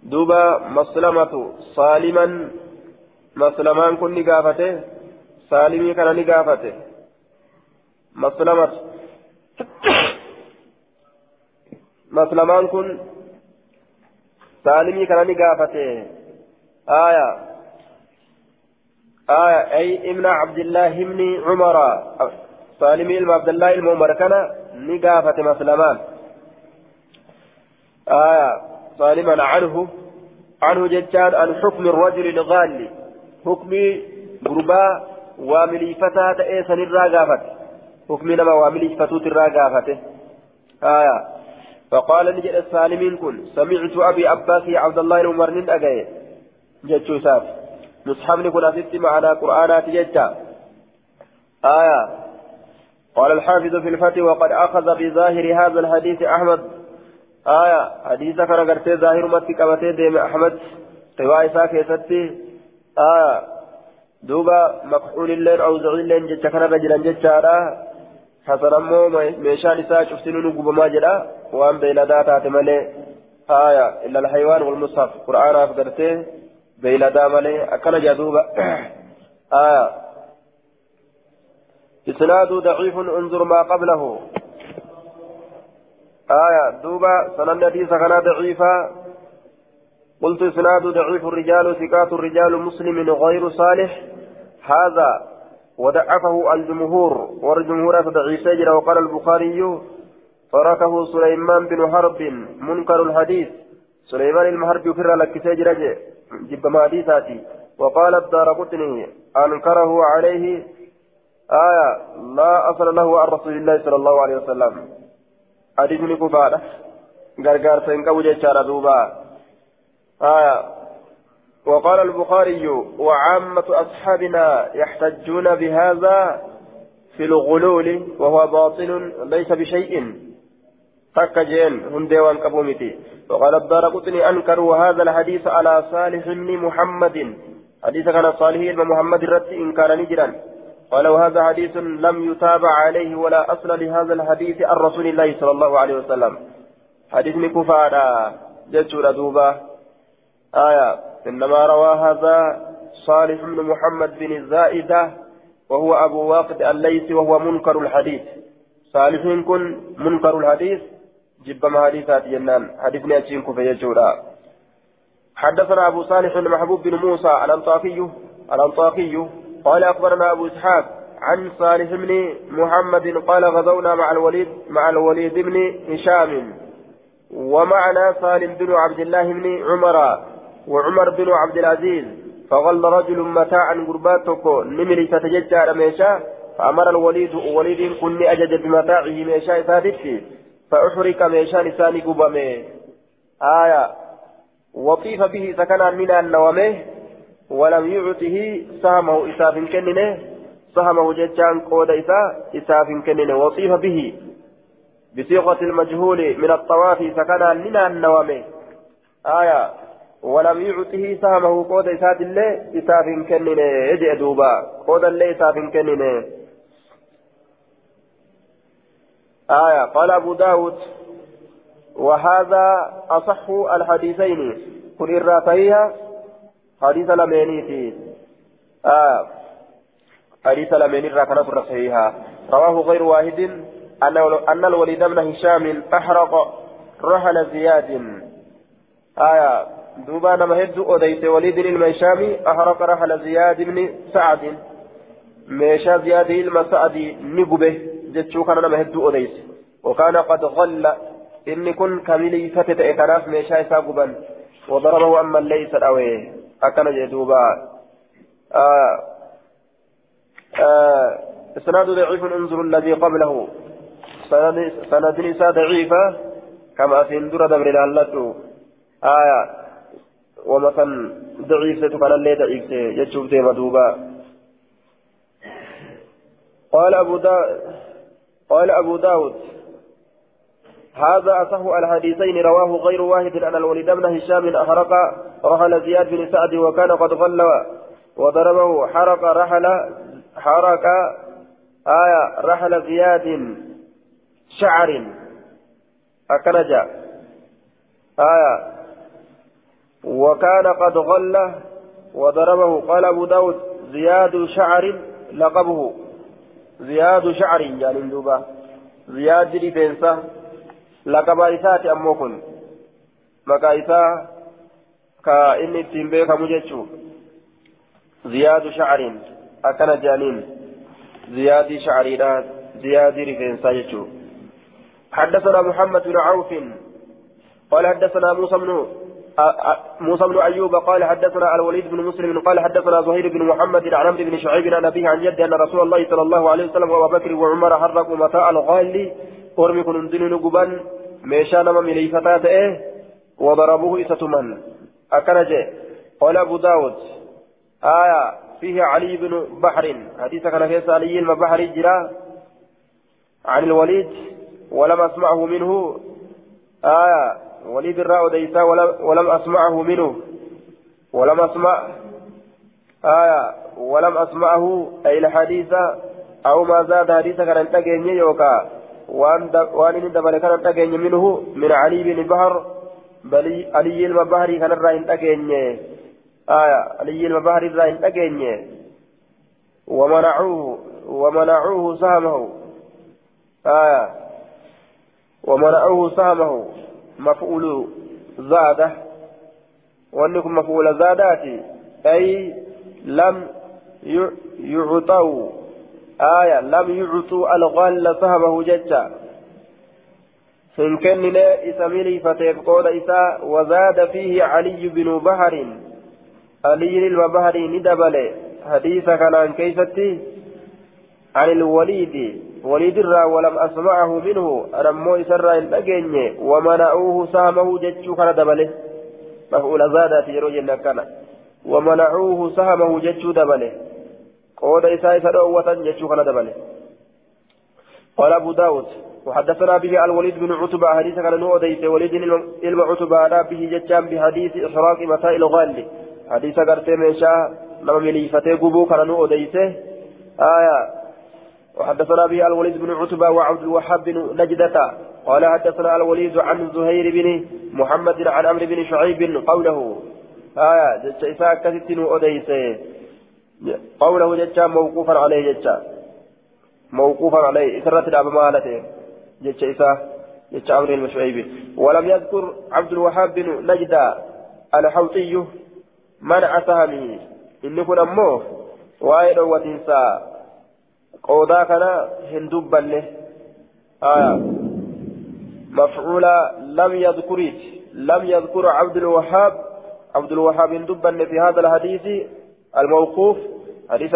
دوبا مسلمة سالما مسلمان كن نقافته سالمي كان نقافته مسلمة مسلمان كن سالمي كان نقافته آية آية أي ابن عبد الله بن عمر سالمي ilma abdallaa ilma umar kana ni gaafate maslamaan. آية سالما عنه عنه جتان عن حكم الرجل الغالي حكم غربا واملي فتاة ايسان الراغافت حكم نما واملي فتوت الراغافت آية فقال نجد السالمين كن سمعت أبي أباسي عبد الله العمر من أجاي جتشو ساف مصحف نكون أسست معنا قرآنات جتا آية قال الحافظ في الفتح وقد أخذ بظاهر هذا الحديث أحمد. آية حديث كان قرتي ظاهر متي قبتي ديم أحمد. رواية ساكي ستي. آية دوبا مفعول اللين أو زعيل اللين جتش كان رجلا جتشارا حسن أمو ميشان إساء شفتنون قبما جدا وأن بيلدا تاتمالي آية إلا الحيوان والمصحف. قرآن أفقرتي بيلدا مالي أكن جدوبا آية إسناد ضعيف انظر ما قبله. آية دوبا سنن حديث كان ضعيفا قلت إسناد ضعيف الرجال ثقات الرجال مسلم غير صالح. هذا وضعفه الجمهور والجمهور ضعيف سجل وقال البخاري تركه سليمان بن حرب منكر الحديث. سليمان المحرب يفر لك سجل جب ما حديثاتي. وقال الدار قطني أنكره عليه آية لا أصل له عن رسول الله صلى الله عليه وسلم. حديث نكفارة غرغار سنكو جيشارة دوبا. آية وقال البخاري وعامة أصحابنا يحتجون بهذا في الغلول وهو باطل ليس بشيء. تكجين هندي وانكبومتي وقال الدار قطني أنكروا هذا الحديث على صالح محمد. حديث كان صالح بن محمد رت إنكار نجرا. قال وهذا حديث لم يتابع عليه ولا أصل لهذا الحديث عن رسول الله صلى الله عليه وسلم. حديث كفارة جدّ دوبة. آية إنما روى هذا صالح بن محمد بن الزائدة وهو أبو واقد الليثي وهو منكر الحديث. صالح كن منكر الحديث جب ما حديثات جنان. حديث أشين كفية حدثنا أبو صالح محبوب بن موسى الأنطاكي الأنطاكي قال أخبرنا أبو إسحاق عن صالح بن محمد قال غزونا مع الوليد مع الوليد بن هشام. ومعنا سالم بن عبد الله بن عمر وعمر بن عبد العزيز. فغل رجل متاعا قرباتك نمري ستججى ميشا. فأمر الوليد وليد كن أجد بمتاعه ميشا سادتي فأحرك ميشا لساني قبمه. آية. وطيف به سكنا من النومه ولم يعطه سهمه إساف كننه سهمه جتان قود إساء إساف كننه. وصيف به بصيغة المجهول من الطواف سكنا لنا النوامه آية ولم يعطه سهمه قود إساف الله إساف كننه. يجئ دوبا قود الله إساف كننه. آية قال أبو داود وهذا أصح الحديثين. قل إراتيها حديث لمينيتي آه حديث لميني راكنة صحيحة رواه غير واحد أن الوليد بن هشام أحرق رحل زياد آية دوبا نما هدو أوديت وليد الميشامي أحرق رحل زياد بن سعد ميشا زياد المسعد نقبه جتشو كان نما هدو أوديت وكان قد غل إني كن كملي فتت إكراف ميشا ساقبا وضربه أما ليس أويه أكن جدوبا آه ضعيف انظر الذي قبله سند نساء ضعيفة كما سندر دبر لالته آية ومثلا ضعيفة كان اللي ضعيفة يجوب ديما دوبا قال أبو داود قال أبو داود هذا أصح الحديثين رواه غير واحد أن الوليد بن هشام أحرق رحل زياد بن سعد وكان قد غل وضربه حرق رحل حرق آية رحل زياد شعر أكنجا آية وكان قد غل وضربه قال أبو داود زياد شعر لقبه زياد شعر يعني دوبا زياد لقب إسات أموكن مكا إسا كإني تنبيك مجتشو زياد شعر أكن جانين زياد شعريات زياد رفنسة يجو حدثنا محمد بن عوف قال حدثنا موسى بن موسى بن ايوب قال حدثنا الوليد بن مسلم قال حدثنا زهير بن محمد عن عمرو بن شعيب عن ابيه عن جده ان رسول الله صلى الله عليه وسلم وابو بكر وعمر حرقوا متاع الغال ورمي كن دين نقبا ميشا نما ملي فتاة وضربوه إستمن أكنج قال أبو داود آية فيه علي بن بحر حديث كان في علي بن بحر جرا عن الوليد ولم أسمعه منه آية وليد الراء ديسا ولم, ولم أسمعه منه ولم أسمع آية ولم أسمعه أي الحديث أو ما زاد حديث كان انتقيني يوكا وان وان ان دبل كان انتقيني منه من علي بن بحر بل علي المبهري كان الرأي انتقيني آية علي المبهري الرأي انتقيني ومنعوه ومنعوه سهمه. آية ومنعوه سهمه. مفعول زاده وأنكم مفعول زادات. أي لم يعطوا. آية لم يعطوا الغال سهمه ججا. فإن كان إسميلي فتيف قول إساء وزاد فيه علي بن بحر. علي المبهر ندبل. حديث كان عن كيفتي عن الوليد. وليد الرا ولم أسمعه منه. أنا مو إسرى الأجنة ومنعوه سهمه جتشو كان دبله مفعول زادة يرو جنة كان. ومنعوه سهمه جتشو دبله قود إساء سدوة جتشو كان دبله قال أبو داود وحدثنا به الوليد بن عتبة حديث كان نوديت وليد علم عتبة لا به جتشام بحديث إحراق متاع الغال. حديث قرتي من شاء لما مليفتي قبو كان نوديته آية وحدثنا به الوليد بن عتبة وعبد الوهاب بن نجدة. قال حدثنا الوليد عن زهير بن محمد عن عمرو بن شعيب قوله. آية إساء كثت أديس قوله جتش موقوفا عليه جتش موقوفا عليه. إسرت الأب مالته جتش إساء جتش عمرو بن شعيب. ولم يذكر عبد الوهاب بن نجدة الحوطي منع سهمه إن كن أمه. وائل وتنسى قودا كان هندوبا آية. مفعولا لم يذكر لم يذكر عبد الوهاب عبد الوهاب هندوبا في هذا الحديث. الموقوف. حديث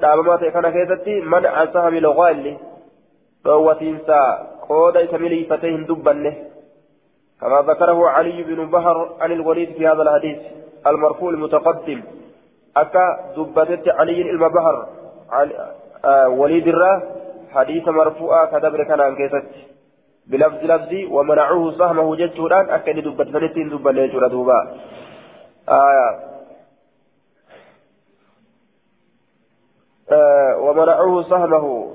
دابمات كان كيستي من أسهم الغال فهو تنسى قودا يتملي فتيه هندوبا كما ذكره علي بن بهر عن الوليد في هذا الحديث المرفوع المتقدم. أكا دبتت علي المبهر وليد الرا حديث مرفوعة كدبر كان عن كيست بلفظ لفظي ومنعوه سهمه جتشوران أكد دبت فلتين دبا ليجور دوبا. آه آه ومنعوه سهمه.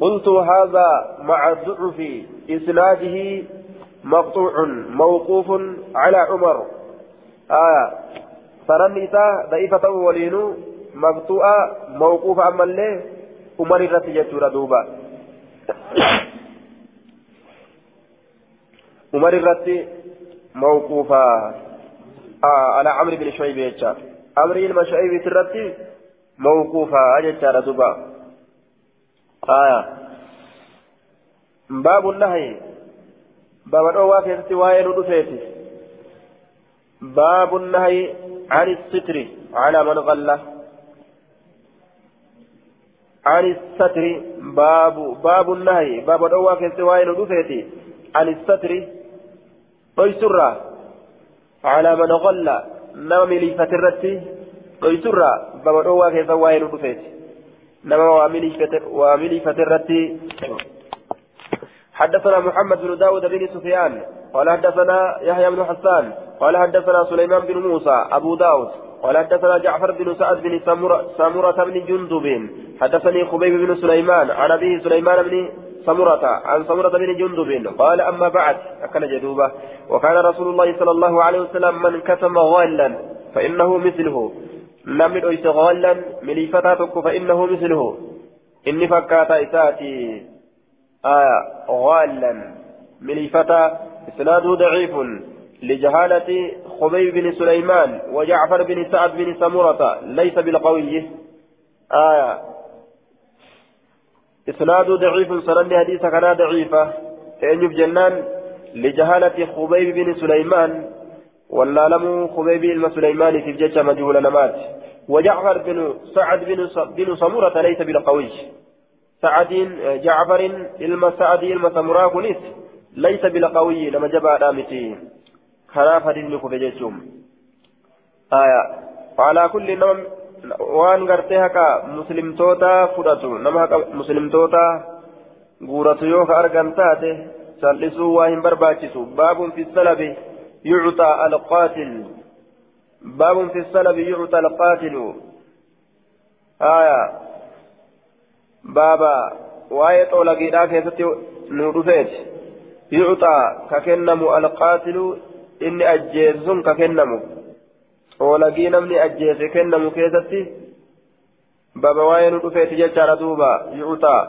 قلت هذا مع ضعف إسناده مقطوع موقوف على عمر. آية فرن إساء ضعيفة ولين مقطوعة موقوف أما الليل عمر الرتي جتورا دوبا. عمر الرتي موقوفا. آه على عمرو بن شعيب عمرو بن شعيب ترتي موقوفا أجتار دبا. آية. باب النهي. باب الأوى في استواء ندفيته باب النهي عن الستر. على من غله عن الستر. باب باب النهي. باب الأوى في استواء ندفيته عن الستر. ويسرى على من غل. نوم باب الأوى في استواء ندفيته نما واملي فترتي حدثنا محمد بن داود بن سفيان قال حدثنا يحيى بن حسان قال حدثنا سليمان بن موسى أبو داود قال حدثنا جعفر بن سعد بن سمرة, بن جندب حدثني خبيب بن سليمان عن أبيه سليمان بن سمرة عن سمرة بن جندب قال أما بعد أكل جدوبة وكان رسول الله صلى الله عليه وسلم من كتم غالا فإنه مثله. لم يؤيس غالا مليفتاتك فإنه مثله إني فكاتا إساتي آية غالا مليفتا إسناده ضعيف لجهالة خبيب بن سليمان وجعفر بن سعد بن سمرة ليس بالقوي آية إسناده ضعيف سنن حديث كان ضعيفة أن جنان لجهالة خبيب بن سليمان ولا لم خبيب بن سليمان في جيش مجهول نمات وجعفر بن سعد بن بن سمرة ليس بالقوي. سعد جعفر إلما سعد إلما سمرة كنيس ليس بالقوي لما جبا دامتي. خلاف دين كفجتهم آية. وعلى كل نوم waan gartee haka muslimtoota fudhatu nama haka muslimtoota guuratu yoo ka argan taate sal'isuu waa hin barbaachisu baabun fi salabi salabi yucxaa alqaatilu aya baaba waa'ee xoolagiidhaa keessatti nu dhufeeti yucxaa ka kennamu alqaatilu inni ajjeesu sun ka kennamu xoolagii namni ajjeese kennamu keessatti baba waa'ee nu dhufeeti jechaadha duuba yu'utaa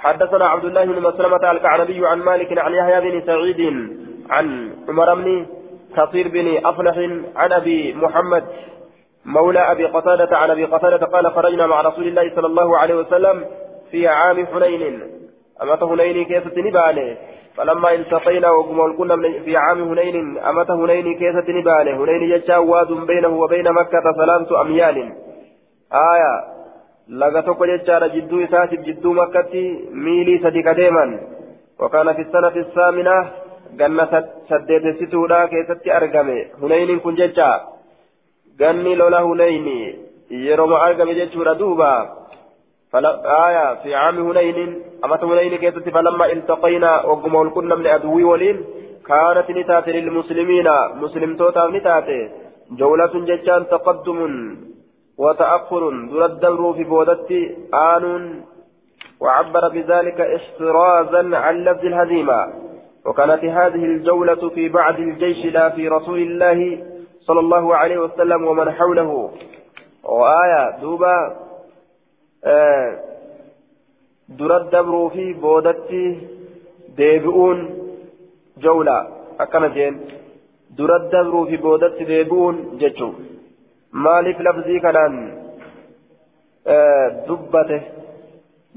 حدثنا عبد الله بن مسلمة الكعنبي عن مالك عن يحيى بن سعيد عن عمر بن كثير بن أفلح عن أبي محمد مولى أبي قتادة عن أبي قتادة قال خرجنا مع رسول الله صلى الله عليه وسلم في عام حنين. أمة حنين كيف تنبالي؟ فلما التقينا وقم كنا في عام هنين أمت هنين كيسة نباله هنين يجا واد بينه وبين مكة ثلاثة أميال. آية. لقد تقول يجا جدو إساتب جدو مكة ميلي صديق ديما وكان في السنة الثامنة سديت ستولا كيسة أرقمي هنين كن ججا ganni lola hunayni yeroma argame jechuudha duuba. آية في عام هنين أمت هنين كيست فلما التقينا وقم الكنا من أدوي ولين كانت نتات للمسلمين مسلم توتا نتات جولة ججان تقدم وتأخر دون الدور في بودت آن وعبر بذلك احترازا عن لفظ الهزيمة وكانت هذه الجولة في بعد الجيش لا في رسول الله صلى الله عليه وسلم ومن حوله وآية دوبا dura dabruu fi boodatti deebi'uun jawla akkana jeen dura dabruu fi boodatti deebi'uun jechuun maaliif lafzii kanaan dubbate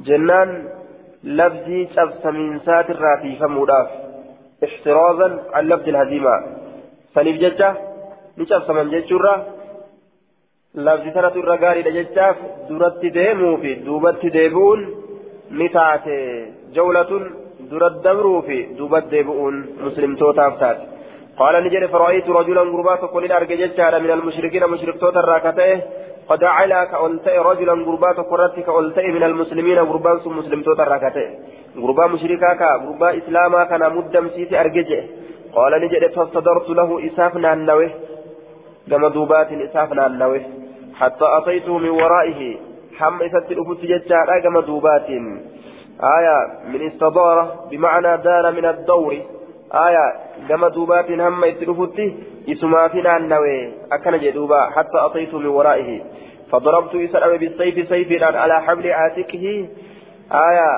jennaan lafzii cabsamiinsaatirraa fiifamuudhaaf ixtiraazan an lafzi alhaziimaa saniif jecha ni cabsaman jechuurraa lafti sanatu irra gaariidha jechaaf duratti deemuu fi duubatti deebi'uun ni taate jawlatun dura dabruu fi duubatti deebi'uun muslimtootaaf taate قال نجري فرأيت رجلا غربا تقول أرجع جتشارا من المشركين مشركتوتا الراكتة قد علا كألتئ رجلا غربا تقرت كألتئ من المسلمين غربا ثم مسلمتوتا الراكتة غربا مشركا كا غربا إسلاما كان مدم سيتي أرجع قال نجري فاستدرت له إسافنا النوه كما دوبات إسافنا النوه حتى أتيته من ورائه. حم إسات الأفت ججارا كما دوبات. آية من استدارة بمعنى دار من الدور آية كما دوبات هم إسات اسما فينا النوي أكن جدوبا حتى أتيته من ورائه فضربت إسرع بالسيف سيفا على حبل عاتقه آية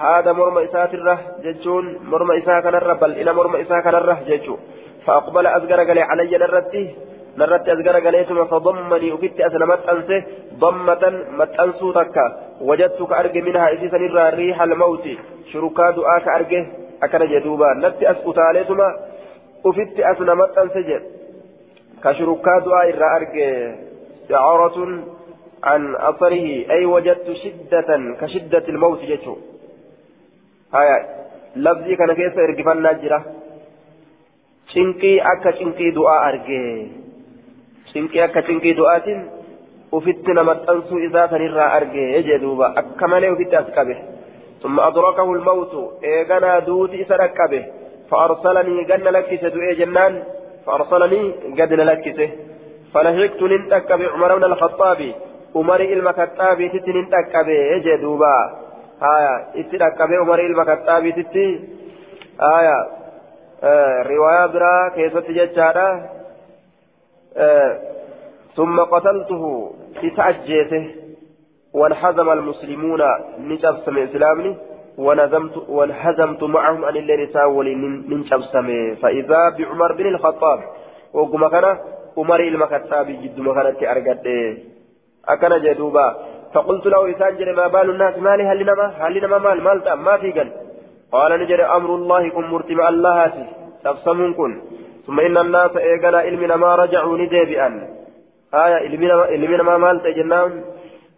هذا مرمى إسات الره ججون مرمى إساء كان بل إلى مرمى إساء كان الره ججون فأقبل أزقر قال علي نرتي نرتي أزقر قال ثم فضمني وكدت أسلمت أنسه ضمة متأنسو تكا وجدتك أرجي منها إسيسا نرى ريح الموت شركا دعاك أرجي أكن جدوبا نتي أسقط عليهما وفدت أسلمت أنسجد كشركا دعاء إرى أرجي شعارة عن أثره أي وجدت شدة كشدة الموت جتو هاي لفظي كان كيف إرقفنا جرا cinqii akka cinqii du'aa argee cinqii akka cinqii du'aatiin ufitti nama xansuu isaa sanirraa argee jee duuba akka malee ufitti as qabe ثم أدركه الموت إيغانا دوتي إسرق به فأرسلني قد لكسه دعي جنان فأرسلني قد لكسه فلحقت ننتك بعمر بن الخطاب عمر المكتاب تتي ننتك به يجي دوبا. آية اتنك بعمر المكتاب تتي. آية آه رواية برا كيست ججارة آه ثم قتلته تتعجيته وانحزم المسلمون نجبسم إسلامني ونزمت وانهزمت معهم أن اللي رساولي ننجبسم فإذا بعمر بن الخطاب وقم كان عمر المكتاب جد مكانت أرقد. أكن جدوبا فقلت له إسان ما بال الناس مالي؟ هل لنما هل لنما مال؟ مال ما في قل. قال نجري أمر الله كن مرتمع الله تبسمون كن. ثم إن الناس إيقنا إلمنا ما رجعوا نديبئا آية إلمنا ما مال تجنان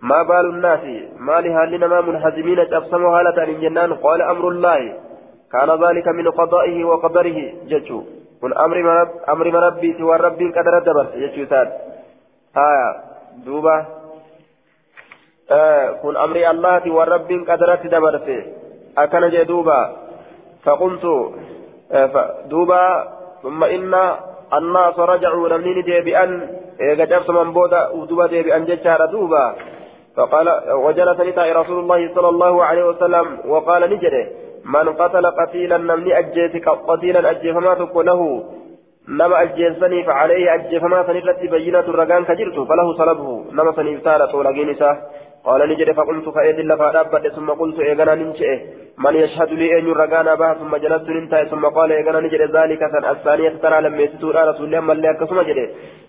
ما بال الناس ما لهالنا ما منهزمين تبسموا هالة إن جنان قال أمر الله كان ذلك من قضائه وقدره ججو kun amri rabbiiti waan rabbiin qadara dabarse jechuu isaati haya duuba kun amri allaati waan rabbiin qadaratti dabarse akkana jee duuba faqumtu duuba summa inna annaasa rajacuu namni deebi'an eega cabsaman booda duuba deebi'an jechaadha duuba فقال وجلس نتاي رسول الله صلى الله عليه وسلم وقال نجده من قتل قتيلا نمني أجيتك قتيلا أجيفما له نما أجيسني فعليه أجيفما سنرت بينة الرقان كجرت فله صلبه نما سنفتار طولقين قال نجد فقلت فأيد الله فأدبت ثم قلت إيغانا ننشئ من يشهد لي أن الرقان بها ثم جلست ننتهي ثم قال إيغانا نجد ذلك سن الثانية ترى لم يستور رسول الله من لا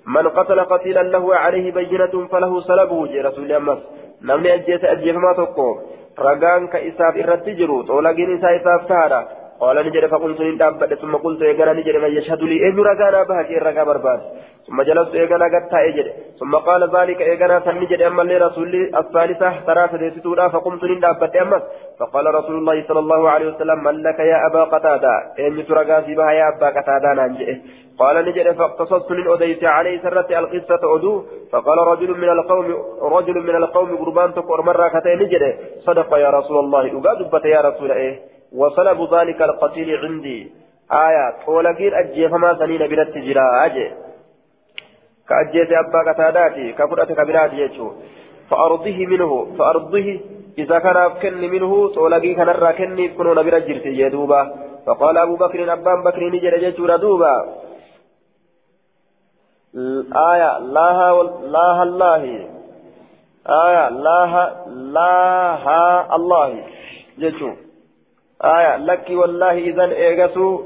من قتل قتيلا له عليه بينة فله صلبه جي رسول الله نمني أجيس أجيفما تقو رقان كإساف إرد جرو طولقين إساف تهادا قال نجد فقلت إن دابت ثم قلت إيقنا نجد من يشهد لي أن رقانا بها كي رقا برباد ثم جلست إيقنا قد تأجد ثم قال ذلك إيقنا فنجد أما لرسول الثالثة ثلاثة ستورا فقمت إن دابت أما فقال رسول الله صلى الله عليه وسلم من لك يا أبا قتادة أن ترقاسي بها يا أبا قتادة ننجئ قال نجد فاقتصصت من أديت عليه سرت القصة أدو فقال رجل من القوم رجل من القوم قربان تقر مرة كتين نجد صدق يا رسول الله أقاد يا رسول إيه وصلب ذلك القتيل عندي. آية ولكن أجي فما سنين بلت جرا. أجي. كأجيت أبا قتاداتي كفرة كبرات يجو فأرضه منه فأرضه إذا كان كن منه طولقي كان الرا كني كنون بلا جرتي يدوبا فقال أبو بكر أبان بكر نجر يجو دوبا آية لاها لاها الله. آية لاها لاها الله. جتو آية لك والله إذا إيغسو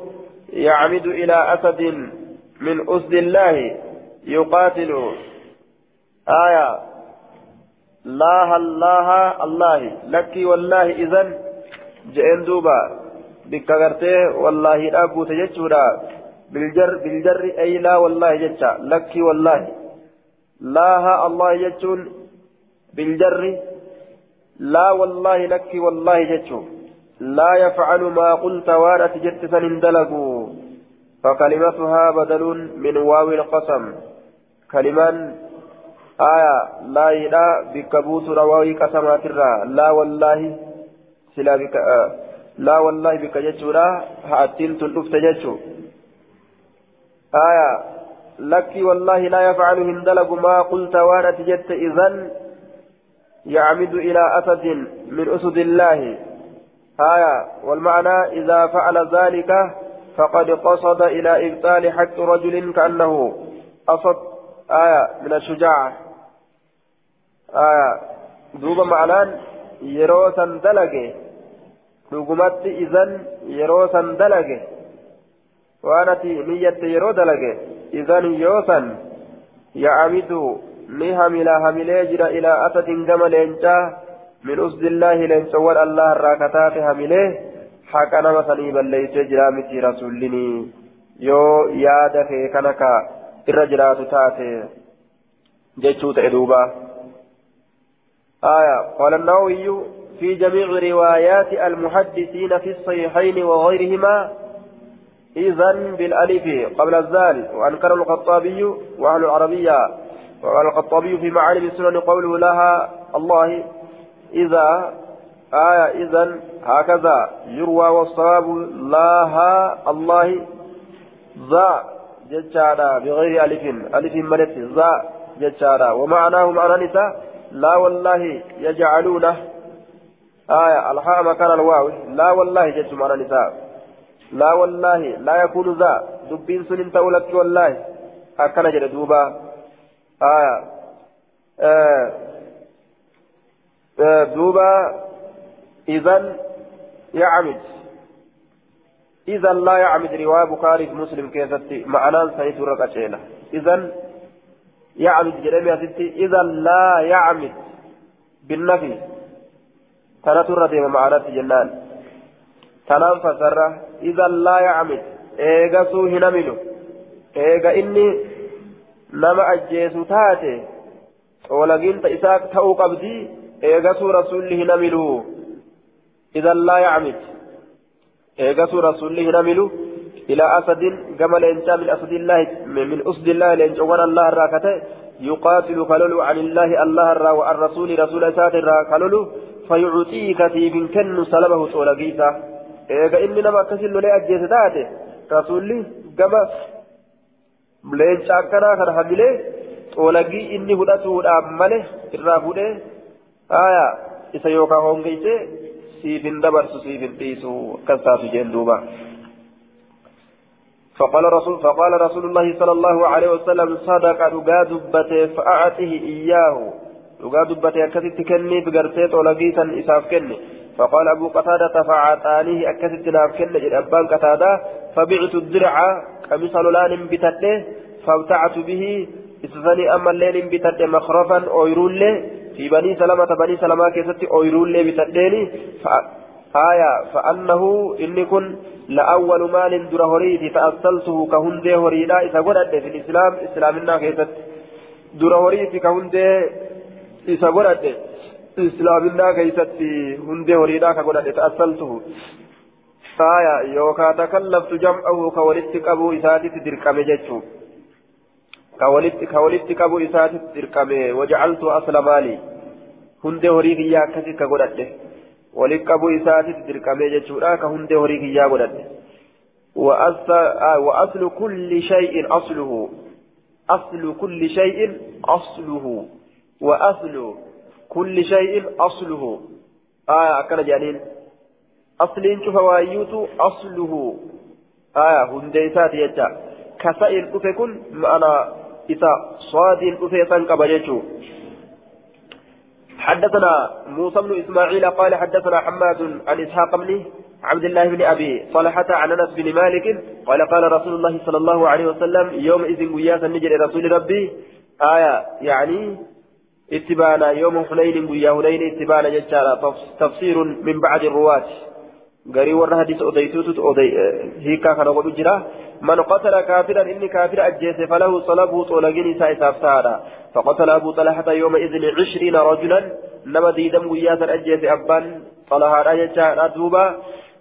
يعمد إلى أسد من أسد الله يقاتل. آية لاها الله الله لك والله إذا جئن دوبا. بكغرتي والله أبو تجتورا بالجر بالجر أي لا والله جتا لك والله. لا ها الله جتون بالجر. لا والله لك والله جتون لا يفعل ما قلت وأنا تجت فنندلقوا فكلمتها بدل من واو القسم. كلمان آية لا إله بكبوت رواوي قسمات الرا لا والله سلا بك آه لا والله بك جتورا هاتين تلفت جتو آية لك والله لا يفعل هندلق ما قلت وأنا تجت إذن يعمد إلى أسد من أسد الله. آية والمعنى إذا فعل ذلك فقد قصد إلى إبطال حق رجل كأنه قصد آية من الشجاعة. آية دوب معنى يروسا dhugumatti izan yeroo san dalage وانتي نية يرو دلقه. إذن يوسن يعمد نهملا هملي جرى إلى أسد كما لينجا من أسد الله لينسوال الله الراكتات هملي حق أنا مثلي بل ليس جرامتي رسولني. يو يادك كنك الرجلات تاتي جيتشوت إدوبا. آية قال النووي في جميع روايات المحدثين في الصحيحين وغيرهما إذا بالألف قبل الزال وأنكر الخطابي وأهل العربية وقال الخطابي في معالم السنن قوله لها الله إذا آية إذا هكذا يروى والصواب لها الله ذا جتشارا بغير ألف ألف ملت ذا جتشارا. ومعناه معنى نساء لا والله يجعلونه آية الحاء مكان الواو لا والله جتش معنى نساء. لا والله لا يكون ذا دبين سنين تولك والله أكن جل دوبا آية آه دوبا إذا يعمد. إذا لا يعمد رواية بخاري مسلم كيستي. معنى سيد ركعتين إذا يعمد جريمة ستي. إذا لا يعمد بالنفي. تنتر ديما معنى جنان. تنام فسرة. إذا لا يعمل إيغا سو هنملو إيغا إني نما أجيسو تاتي. ولكن تإساك تأو قبدي إيغا سو رسول هنملو إذا لا يعمل إيغا سو رسول هنملو إلى أسد جمل إنشاء من أسد الله من أسد الله لإنشاء الله الراكته يقاتل كلولو عن الله الله الرا وعن رسول رسول سات الرا كلولو فيعطيك في كن سلبه طولقيته eega inni nama akkasiin lolee ajjeese taate rasuulli gama leenca akkanaa kana hamilee xoolagii inni fudhatuudhaan malee irraa fudhee hongeessee siif hin dabarsu siif hin dhiisu akkas taatu jeen duuba. فقال رسول فقال رسول الله صلى الله عليه وسلم صدق رجا دبته فأعطه إياه رجا دبته أكثت كني بقرتيت ولقيتا إساف كني فقال أبو قتادة فعطانيه أكست ناف كن أبان قتادة فبعت الدرع قميص لولان بتته فابتعت به استثني أما الليل بتته مخرفا أويرول في بني سلمة بني سلمة كيست أويرول بتتيني آية فأنه إني كن لأول مال در هريدي تأصلته كهندي هريدا إذا قلت في الإسلام إسلامنا كيست در هريدي كهندي إذا قلت islaaminaa keeysatti hundee horiidhaa ka godhadhe ta'assaltuhu. Faaya yookaa takallaftu jam'ahu ka walitti qabuu isaatitti dirqame jechuu. Isaatitti dirqame wajacaltu asla maali hundee horii kiyyaa akkasitti ka godhadhe walitti qabuu isaatitti dirqame jechuudha ka hundee horii kiyyaa godhadhe وأصل كل شيء أصله أصل كل شيء أصله وأصل كل شيء أصله آية أكن جانين أصل شوف وايوت أصله آية هنديسات يجا كسائل أفكن معنا إذا صاد أفيسان كبجيتو حدثنا موسى بن إسماعيل قال حدثنا حماد عن إسحاق بن عبد الله بن أبي طلحة عن أنس بن مالك قال قال رسول الله صلى الله عليه وسلم يومئذ وياس النجر رسول ربي. آية يعني اتبانا يوم حنين ويا حنين اتبانا جتشارا. تفسير من بعد الرواة. غري ورنا حديث أوديتوت أودي هيكا كان جرا. من قتل كافرا إني كافر أجيس فله صلبه طولقين ساي سافتارا فقتل أبو طلحة يومئذ عشرين رجلا. نما ديدم وياسا أجيس أبان طلحة جتشارا دوبا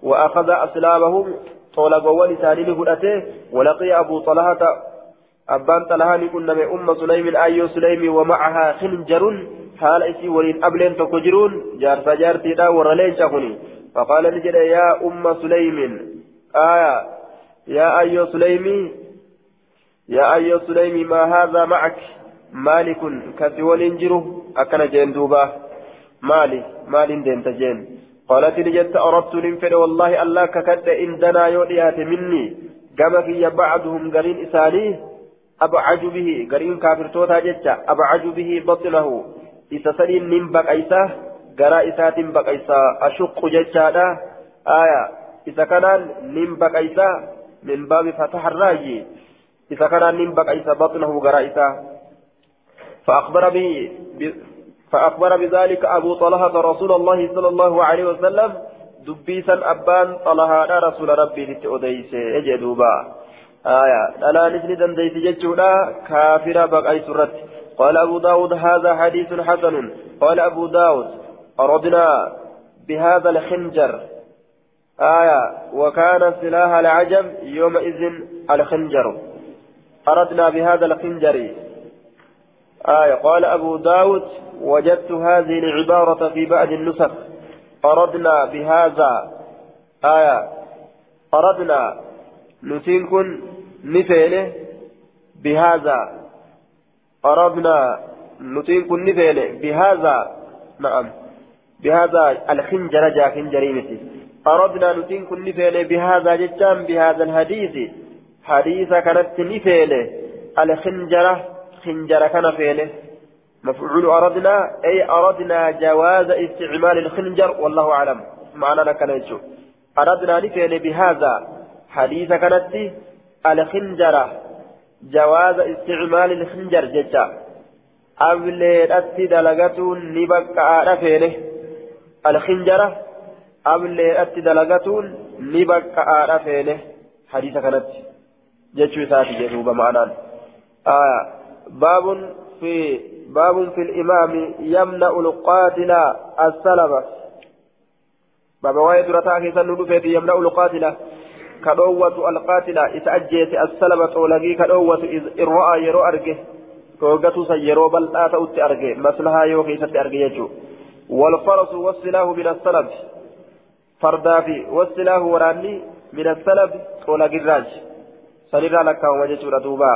وأخذ أسلامهم طولقوا لسانين هدته ولقي أبو طلحة أبان كنا من أم سليم أيو سليم ومعها خنجر. حال إسي ولين أبلين تكجرون. جارسا جارتي دا ورلين شافني فقال نجد يا أم سليم. آية. يا أيو سليم يا أيو سليم ما هذا معك؟ مالك كسي ولين جرو أكن جين دوبا. مالي مال دين تجين قالت نجد أردت لنفر والله الله ككد إن دنا يوديات مني. كما في بعضهم قليل إسانيه أبعج به قرين كافر توتا جتة أبعج به بطنه. إذا سليم من بقيسة قراء إسات بقيسة أشق جتة آية إذا كان من بقيسة من باب فتح الراجي إذا كان ننبق إذا بطنه قرائسا فأخبر به فأخبر بذلك أبو طلحة رسول الله صلى الله عليه وسلم. دبيسا أبان طلحة رسول ربي لتأديس يجدوبا آية. ألا نسني دنديس جتشولا كافر بقى سرت قال أبو داود هذا حديث حسن. قال أبو داود أردنا بهذا الخنجر. آية وكان سلاح العجم يومئذ الخنجر. أردنا بهذا الخنجر. آية قال أبو داود وجدت هذه العبارة في بعض النسخ. أردنا بهذا. آية أردنا نتنكن نفيله بهذا. أردنا نتنكن نفيله بهذا. نعم بهذا الخنجر جاء خنجريمتي أردنا نتنكن نفيله بهذا جتام بهذا الحديث. حديث كانت نفيله الخنجرة خنجر كان فيله مفعول أردنا أي أردنا جواز استعمال الخنجر والله أعلم. معنى لك أردنا نفعل بهذا. حديث كانت الخنجر جواز استعمال الخنجر جدا أبلي أتي دلغة نبقى أرفينه الخنجر أبلي أتي دلغة نبقى أرفينه حديث كانت جتشو ساتي جدوب معنى آه باب في باب في الإمام يمنع القاتل السلبة باب وايد رتاكي سنو فيتي يمنع القاتل كدوة القاتل إتأجيت السلبة ولقي كدوة إذ رأى يرو أرجه كوغتو سيرو بل لا تؤت أرجه مثلها يوكي ست أرجه والفرس والسلاح من السلب فردافي والسلاح وراني من السلب ولقي الراج سنرى لك وجدت ردوبا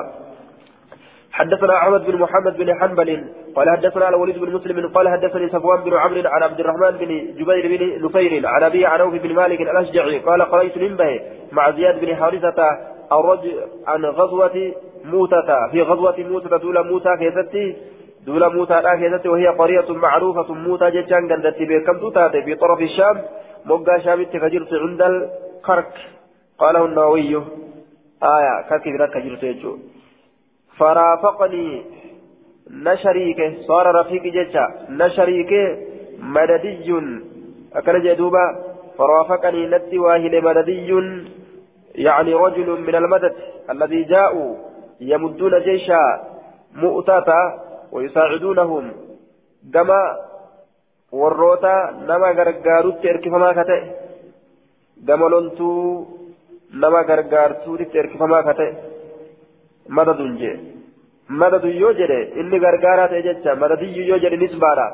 حدثنا احمد بن محمد بن حنبل قال حدثنا الوليد بن مسلم قال حدثني صفوان بن عمرو عن عبد الرحمن بن جبير بن نفير عن ابي عن بن مالك الاشجعي قال قريت منبه مع زياد بن حارثه الرجل عن غزوه موتة في غزوه موتة دول موتى كيستي دول موتى لا وهي قريه معروفه موتى جتان قندت بكم في طرف الشام مقا شام فجرت عند الكرك قاله النووي آية كثيرة كجرت يجو فرافقني نشريك صار رفيق جتا نشريك مددي أكل جدوبا فرافقني نتي واهل مددي يعني رجل من المدد الذي جاءوا يمدون جيشا مؤتاتا ويساعدونهم كما nama gargaartuutitti erkifamaa ka ta'e madadun jee madadu yoo jedhe inni gargaaraa ta'e jecha madadiyyu yoo jedhe nisbaadha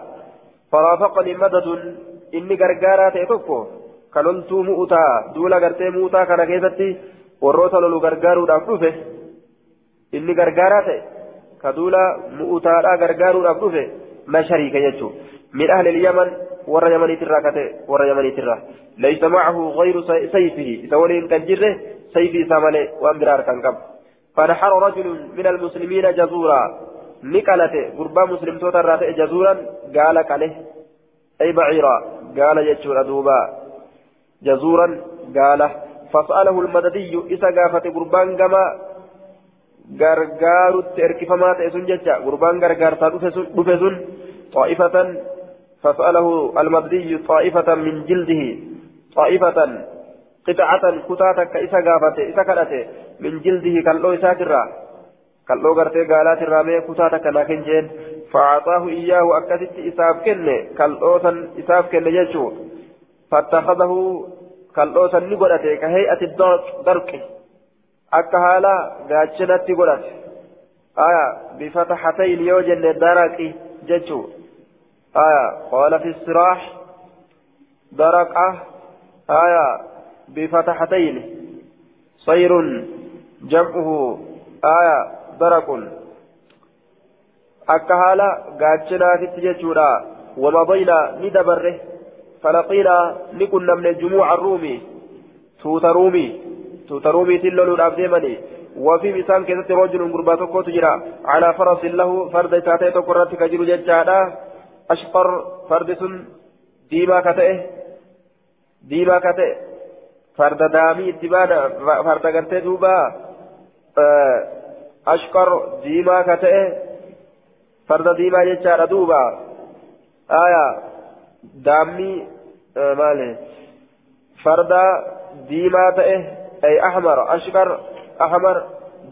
faraafaqanii madadun inni gargaaraa ta'e tokko ka loltuu mu'utaa duula gartee mu'utaa kana keessatti warroota lolu gargaaruudhaaf dhufe inni gargaaraa ta'e na shariike jechuudha min ahli yaman warra yamaniitirraa kate warra yamaniitirraa laysa macahu gayru sayfihi isa waliin kan jirre sayfii isaa malee waan biraa harkaan qabu فنحر رجل من المسلمين جزورا نقلت قربا مسلم توتر جزورا قال عليه أي بعيرا قال يجور دوبا جزورا قال فسأله المددي إذا قافت قربان كما gargaarutti erkifamaa ta'e sun jecha gurbaan gargaartaa dhufe sun طائفة فسأله المبدي طائفة من جلده طائفة قطعة كتاتك إسا قافته إسا كالته من جلده كاللو إسا ترى كاللو غرتي قالات الرامي كتاتك لكن جين فأعطاه إياه أكدت إساف كن كاللو سن إساف كن يجو فاتخذه كاللو سن نقلته كهيئة الدرك أكا هالا غاتشنت قلت آية بفتحتين يوجن درك ججو آية قال في الصراح دركة آية بفتحتين صير جمعه آية درك akka haala gaachanaatitti jechuudha wamabayna ni dabarre falaqiina ni qunnamne jumuuca ruumii tuuta ruumiitiin loluudhaaf deemanii وفي مثال كذا رجل غربا تكوت جرا على فرس له فرد تاتي تكرت كجر ججادا. أشقر فرد ديما كتئه. ديما كتئه. فرد دامي اتبانا فرد قرتي دوبا. أشقر ديما كتئ فرد ديما جتشار دوبا. آية دامي آه مالي فرد ديما تئ أي أحمر أشقر أحمر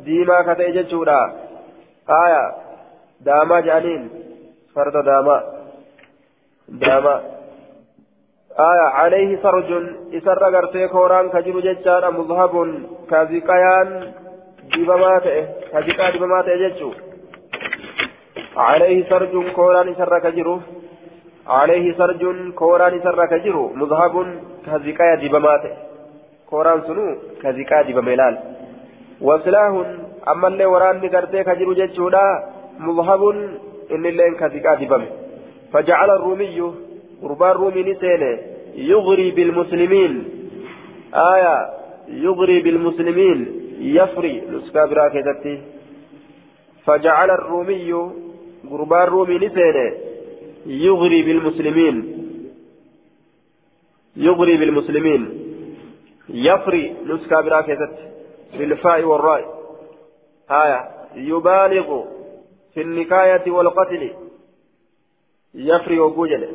ديما كتئ جتشورا آية داما جانين فرد داما. داما. آية عليه سرج إسر غرتي كوران كجر ججان مذهب كذكيان دبمات كذكا دبمات ججو. عليه سرج كوران إسر كجر عليه سرج كوران إسر كجر مذهب كذكايا دبمات كوران سنو كذكا دبميلال وسلاح أما اللي وران غرتي كجر ججو مذهب إن اللين كذكا دبم فجعل الرومي قربان رومي نسينه يغري بالمسلمين آية يغري بالمسلمين يفري نسكا براكتتي فجعل الرومي قربان رومي نسينه يغري بالمسلمين يغري بالمسلمين يفري نسكا براكتتي بالفاء والراء آية يبالغ في النكاية والقتل يفري وجوجله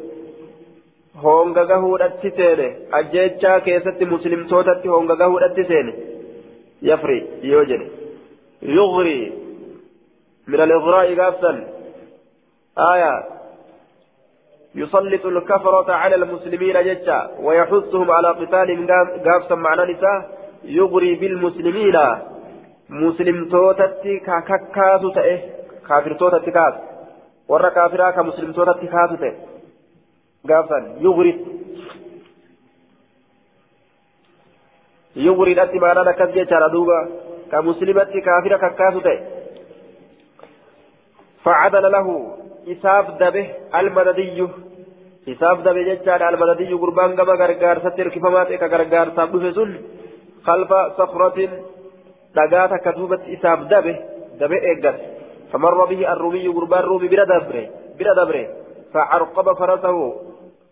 honga gahuudhatti seene ajjechaa keessatti muslimtootatti honga gahuudhatti seene yafri yoo jedhe yugri min aligraa'i gaafsan aya يسلط الكفرة على المسلمين ججا ويحثهم على قتالهم قافصا معنى نساء يغري بالمسلمين. مسلم توتتي كاكاسو تأه كافر توتتي كاس. ورا كافرا كمسلم توتتي كاسو تأه. gaafsan yugrid yugridhatti maanaan akkas jechaadha duuba ka muslimatti kaafira kakkaasu ta'e facadala lahu isaaf dabe almadadiyyu isaaf dabe jechaadha almadadiyyu gurbaan gama gargaarsatti hirkifamaa ta'e ka gargaarsaaf dhufe sun khalfa sakratin dhagaa takka duubatti isaaf dabe dabe eeggas فمر به الرومي قربان رومي بلا دبره بلا دبره فعرقب فرسه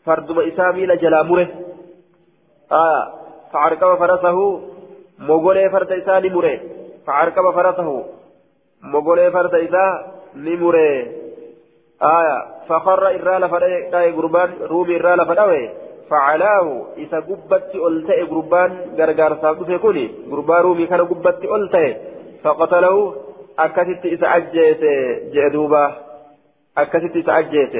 فردما إساميل جلا مره آه فعرقب فرسه مغولي فرد إساني مره فعرقب فرسه مغولي فرد إسا نمره آية فخر إرى لفدأي قربان رومي إرى لفدأي فعلاه إذا قبت ألتئ قربان غرغار ساقو سيكوني قربان رومي كان قبت ألتئ فقتله أكثت إذا أجيت جئدوبا أكثت إذا أجيت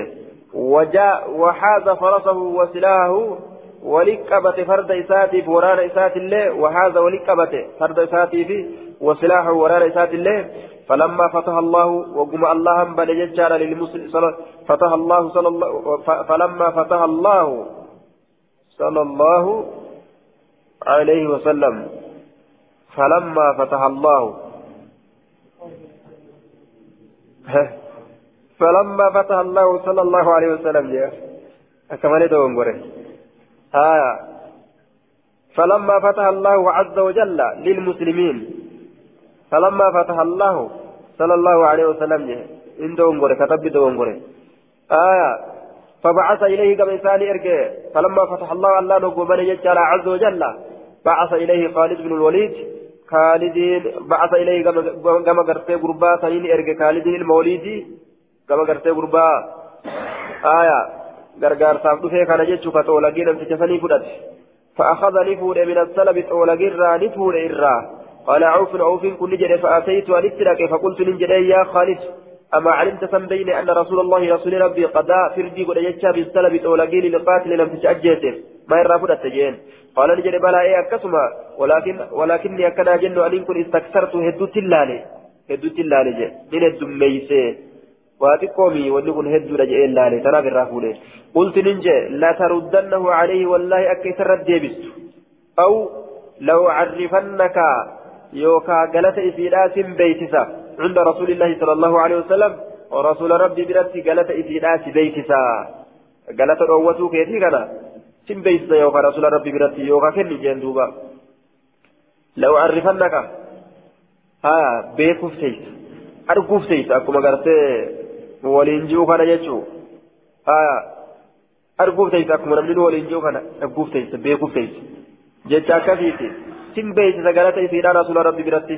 وجاء وحاز فرسه وسلاحه ولقبت فرد إساتي وران إسات الله وحاز ولقبت فرد إساتي وسلاحه وران إسات الله فلما فتح الله وقم الله بل يجعل للمسلم فتح الله صلى الله فلما فتح الله صلى الله عليه وسلم فلما فتح الله فلما فتح الله صلى الله عليه وسلم يا أكمل دوم آية. فلما فتح الله عز وجل للمسلمين فلما فتح الله صلى الله عليه وسلم إن دوم كتب دوم آية فبعث إليه كما إنسان إرجع فلما فتح الله الله نقول من يجعل عز وجل بعث إليه خالد بن الوليد خالد بعث إليه كما قرتي قربا سنين إرجع خالد الموليدي كما قرتي قربا آية غرغار صاحب دفه كان جيتشو كتولغي نمتش سني فدت فأخذ نفور من السلب تولغي الرا نفور إرا قال عوف عوف كل جد فأتيت أنتلك فقلت لنجد يا خالد أما علمت سم بين أن رسول الله رسول ربي قضاء فردي قد يجاب السلب تولغي للقاتل لم تشأجيته ما يرى فدت جين قال نجد بلا إيه أكسما؟ ولكن ولكني أكنا جن أن كن استكثرت هدوت اللالي هدوت اللالي جي. من الدميسي واتقومي ولكن هدو رجع اللالي تنا بالرافولي قلت ننجي لا تردنه عليه والله أكثر الديبست أو لو عرفنك يوكا قالت إسيرات بيتسا عند رسول الله صلى الله عليه وسلم ورسول ربي برتي قالت إسيرات بيتسا. قالت روتو كيتي كان سن بيتسا يوكا رسول ربي برتي يوكا كني جندوبا لو عرفنك ها بيكوف تيس. أرقوف تيس أكما قرتي waliin jiru kana jechuun arguuf teessa akkuma namni waliin jiru kana arguuf teessa beekuuf teessa jecha beeksisa galata isiidha rasuula rabbi biratti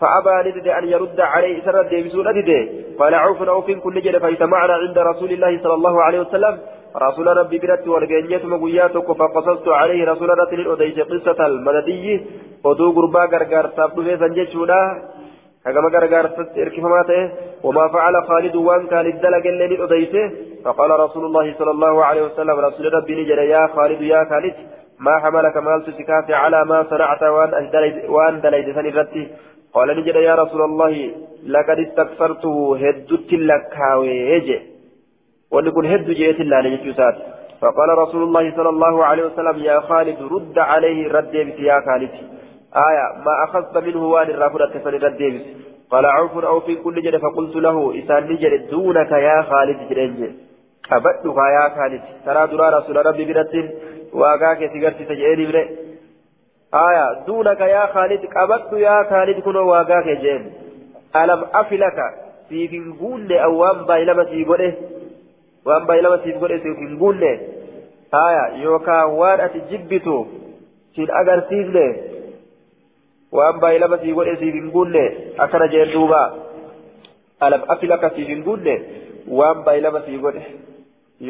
فأبى ندد أن يرد عليه سر الديبسون ندد قال عوف أوف كل جد فاجتمعنا عند رسول الله صلى الله عليه وسلم. رسول ربي برت ورجنيت مغياتك فقصصت عليه رسول ربي الأديس قصة المددي. ودو قربا غرغر سابدو في سنجتشونا كما غرغر اركفماته وما فعل خالد وان كان الدلق الليل الأديس فقال رسول الله صلى الله عليه وسلم رسول ربي نجد يا خالد يا خالد. ما حملك مال تسكات على ما صنعت وان دليد سنرتي قال نجد يا رسول الله لقد استكثرته هدت لك هاويجي ونقول هد جيت الله نجتوسات فقال رسول الله صلى الله عليه وسلم يا خالد رد عليه رد يا خالد. آية ما أخذت منه وان الرافضة فن رد قال عوف أو في كل جد. فقلت له إسان نجد دونك يا خالد جرنج أبدك يا خالد. ترى درا رسول ربي واقاك سيغرتي تجئني بره آية دونك يا خالد أبدت يا خالد كنو واقاك جين ألم أفلك في فنقول سيقوله waan baay'ilama siif godhe siif hin guunne haya yookaan waan ati jibbitu siin agarsiifne waan baay'ilama siif godhe siif hin guunne akkana jeen duuba alam afil akka siif hin guunne waan baay'ilama siif godhe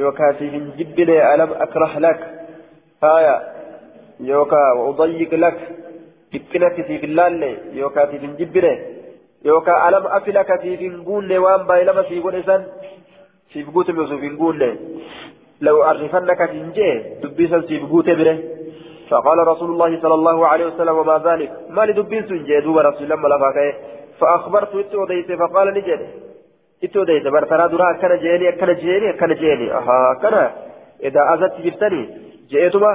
yookaan siif hin jibbine alam akrah lak hin laalle yookaan siif hin jibbine yookaan alam afil akka siif hin guunne waan baay'ilama siif godhe san siif guute suuf hin guunne لو أعرفنك تنجي دبيسا سيف قوت بره. فقال رسول الله صلى الله عليه وسلم وما ذلك؟ ما لدبين سنجي دوب رسول الله ملفاك فأخبرت إتو ديت فقال نجد. إتو ديت برترى درا كان جيني كان جيني كان جيني. أها كان. إذا أذت جبتني جئتما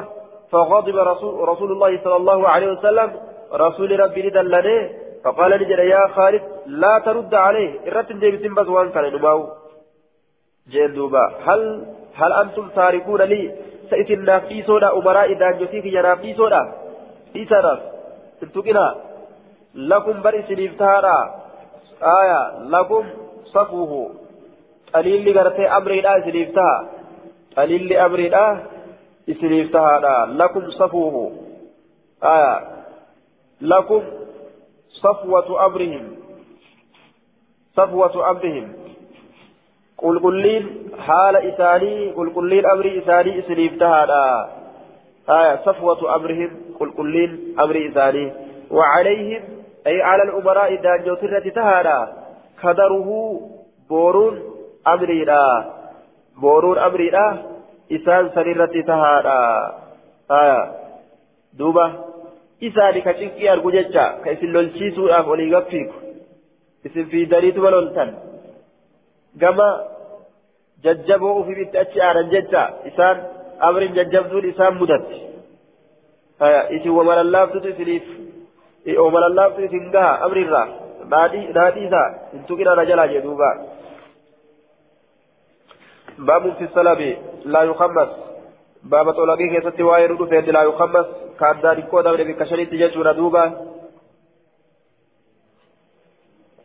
فغضب رسول, رسول الله صلى الله عليه وسلم رسول ربي ندلني فقال نجد يا خالد لا ترد عليه إرتن جيبتن بس وان كان جين دوبا هل هل أنتم تاركون لي؟ سئت النافي سودا أمراء دانجوتيك يا نافي سودا إيسانا انتقنا. لكم برئ سنيفتارا آية لكم صفوه. قليل لغرتي أمري لا سنيفتها قليل لأمري لا سنيفتها لكم صفوه آية لكم صفوة أمرهم صفوة أمرهم qulqulliin haala isaanii qulqulliin amrii isaanii isiniif tahaadha. آية صفوة أمرهم قلقلين أمر إساني وعليهم أي على الأمراء دانجو ترة تهادا كدره بورون أمري لا بورون أمري إسان سريرة تهادا آية دوبة إساني كتنكي أرجو جتشا كيسن لولشيسو أف ولي غفيك إسن في دريت ولولتن gama jajjaboo ofii bitti achi aaran jecha isaan amriin jajjabduun isaan mudatti isin wamalallaaftutu isiniif wamalallaaftu isin gaha amriirraa naadhii isaa hin tuqina na jalaa jedhuuba باب في السلب لا يخمس. باب طلقي كيست واي ردو لا يخمس. كان دار كودا من بكشريت ججور دوبا.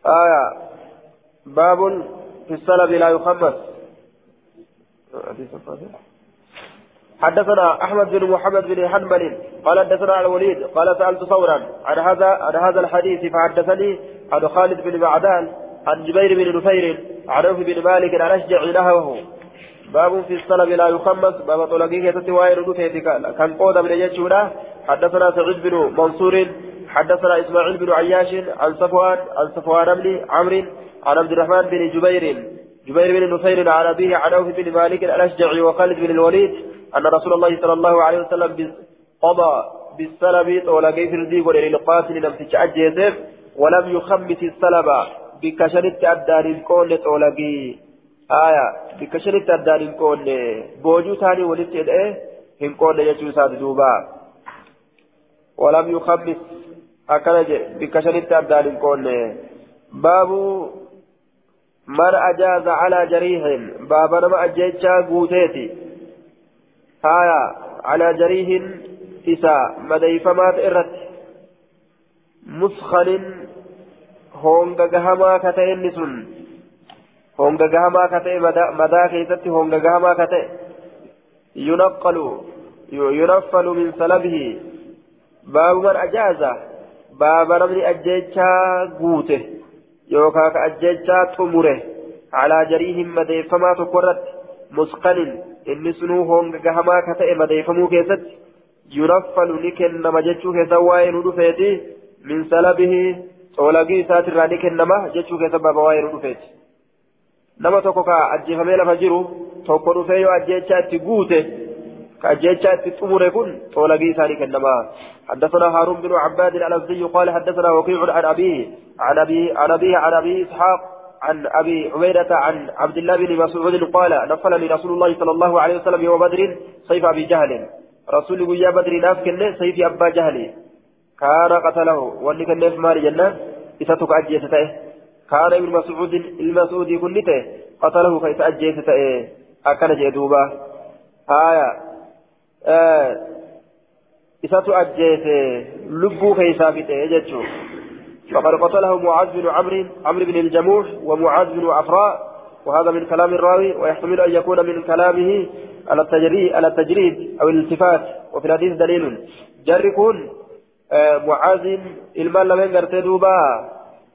آية. باب في السلب لا يخمس. حدثنا أحمد بن محمد بن حنبل قال حدثنا الوليد قال سألت ثورا عن هذا عن هذا الحديث فحدثني عن خالد بن معدان عن جبير بن نفير عن عوف بن مالك عن أشجع نهوه. باب في السلب لا يخمس باب طلقيه تتوائر كان. قودا من يجونا حدثنا سعيد بن منصور حدثنا إسماعيل بن عياش عن صفوان عن صفوان بن عمرو عن عبد الرحمن بن جبير جبير بن نفير عن أبيه عن عوف بن مالك الأشجعي وخالد بن الوليد أن رسول الله صلى الله عليه وسلم قضى بالسلب طول كيف رديق للقاتل لم تتعجز ولم يخمس السلب بكشرت الدار الكون آية بكشرت الدار الكون بوجو ثاني ولدت إيه هم كون يجوز دوبا ولم يخمس أكنج بكشرت الدار الكون باب من أجاز على جريح بابا نما أجيتشا قوتيتي هايا على جريح إسا مديفمات إرت مسخن هونغا غهما كتئن سن هونغا غهما كتئ مدا كيستي هونغا غهما كتئ ينقل ينفل من سلبه باب من أجاز باب نمني أجيتشا قوته يوكا كأجيتشا تمره على جريهم مديفما تقرت مسقن إني سنو هونغ قهما كتئ مديفمو كيست ينفل لكن نما جتشو كيسا واين ودفيتي من سلبه صولقي ساتر لكن نما جتشو كيسا بابا واين ودفيتي نما توكو كا أجيفمي لفجرو توكو دفيو أجيتشا تقوته كأجيتشا تطمر كن صولقي ساتر كنما حدثنا هارون بن عباد الأزدي قال حدثنا وكيع عن أبيه عن أبيه عن أبيه عن أبي إسحاق عن أبي عبيدة عن عبد الله بن مسعود قال نفلني رسول الله صلى الله عليه وسلم يوم بدر سيف أبي جهل رسول يا بدر ناف كنه سيف أبا جهل كان قتله كنه في مال جنة إساتك أجيسته كان ابن مسعود المسعود كنته قتله كيس أجيسته أكن جدوبا آية. آه إساتك أجيسته لبو كيسا بته جتشو فقد قتله معاذ بن عمرو عمرو بن الجموح ومعاذ بن عفراء. وهذا من كلام الراوي ويحتمل أن يكون من كلامه على التجريد على التجريد أو الالتفات. وفي الحديث دليل. جركون آه معاذ المال لمن قرتي دوبا.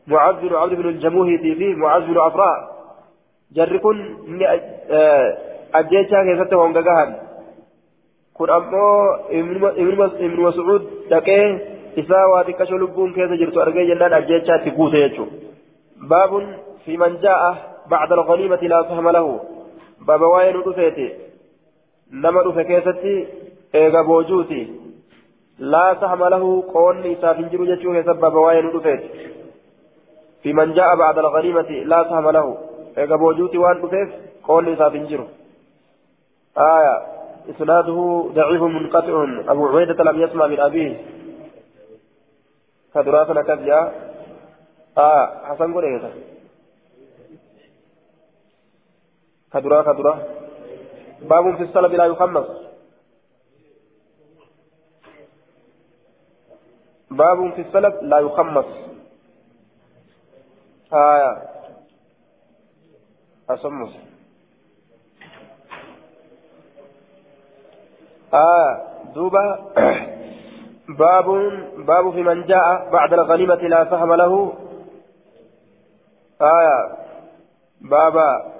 معاذ بن عمرو بن الجموح فيه معاذ بن عفراء جركون آه أجيتشا كيسته وانقاقهن كن أمو ابن مسعود دقيه isaa waa xiqqasho lubbuun keessa jirtu argee jennaan ajjeechaatti guute jechuudha baabun fi man jaa'a bacda alghaniimati laa sahma lahu baaba waa'ee nu dhufeeti nama dhufe keessatti eega boojuuti laa sahma lahu qoonni isaaf hin jiru jechuu keessa baaba waa'ee nu dhufeeti في من جاء بعد الغنيمة لا سهم له. إيجا بوجوتي وان بكيف؟ قول لي سافن جرو. آية. إسناده ضعيف منقطع. أبو عبيدة لم يسمع من أبيه. كدرا سنة كذيا آه حسن قول إيه كدرا كدرا. باب في الصلاة لا يخمس. باب في السلف لا يخمس. آية. أسمس آه دوبا باب باب في من جاء بعد الغنيمة لا سهم له. آية. بابا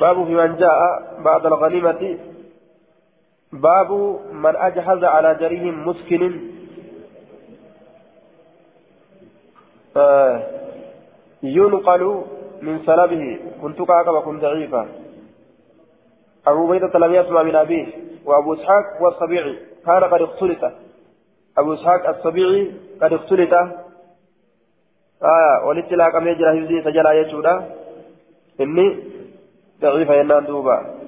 باب في من جاء بعد الغنيمة. باب من أجهز على جريه مسكن آه ينقل من سلبه. كنت كعك وكنت ضعيفا أبو بيدة لم يسمع من أبيه. وأبو إسحاق والصبيعي كان قد اختلط. أبو إسحاق السبيعي قد اختلط. آه ولت لا كم يجرى هزي سجلا يجودا إني ضعيف ينان دوبا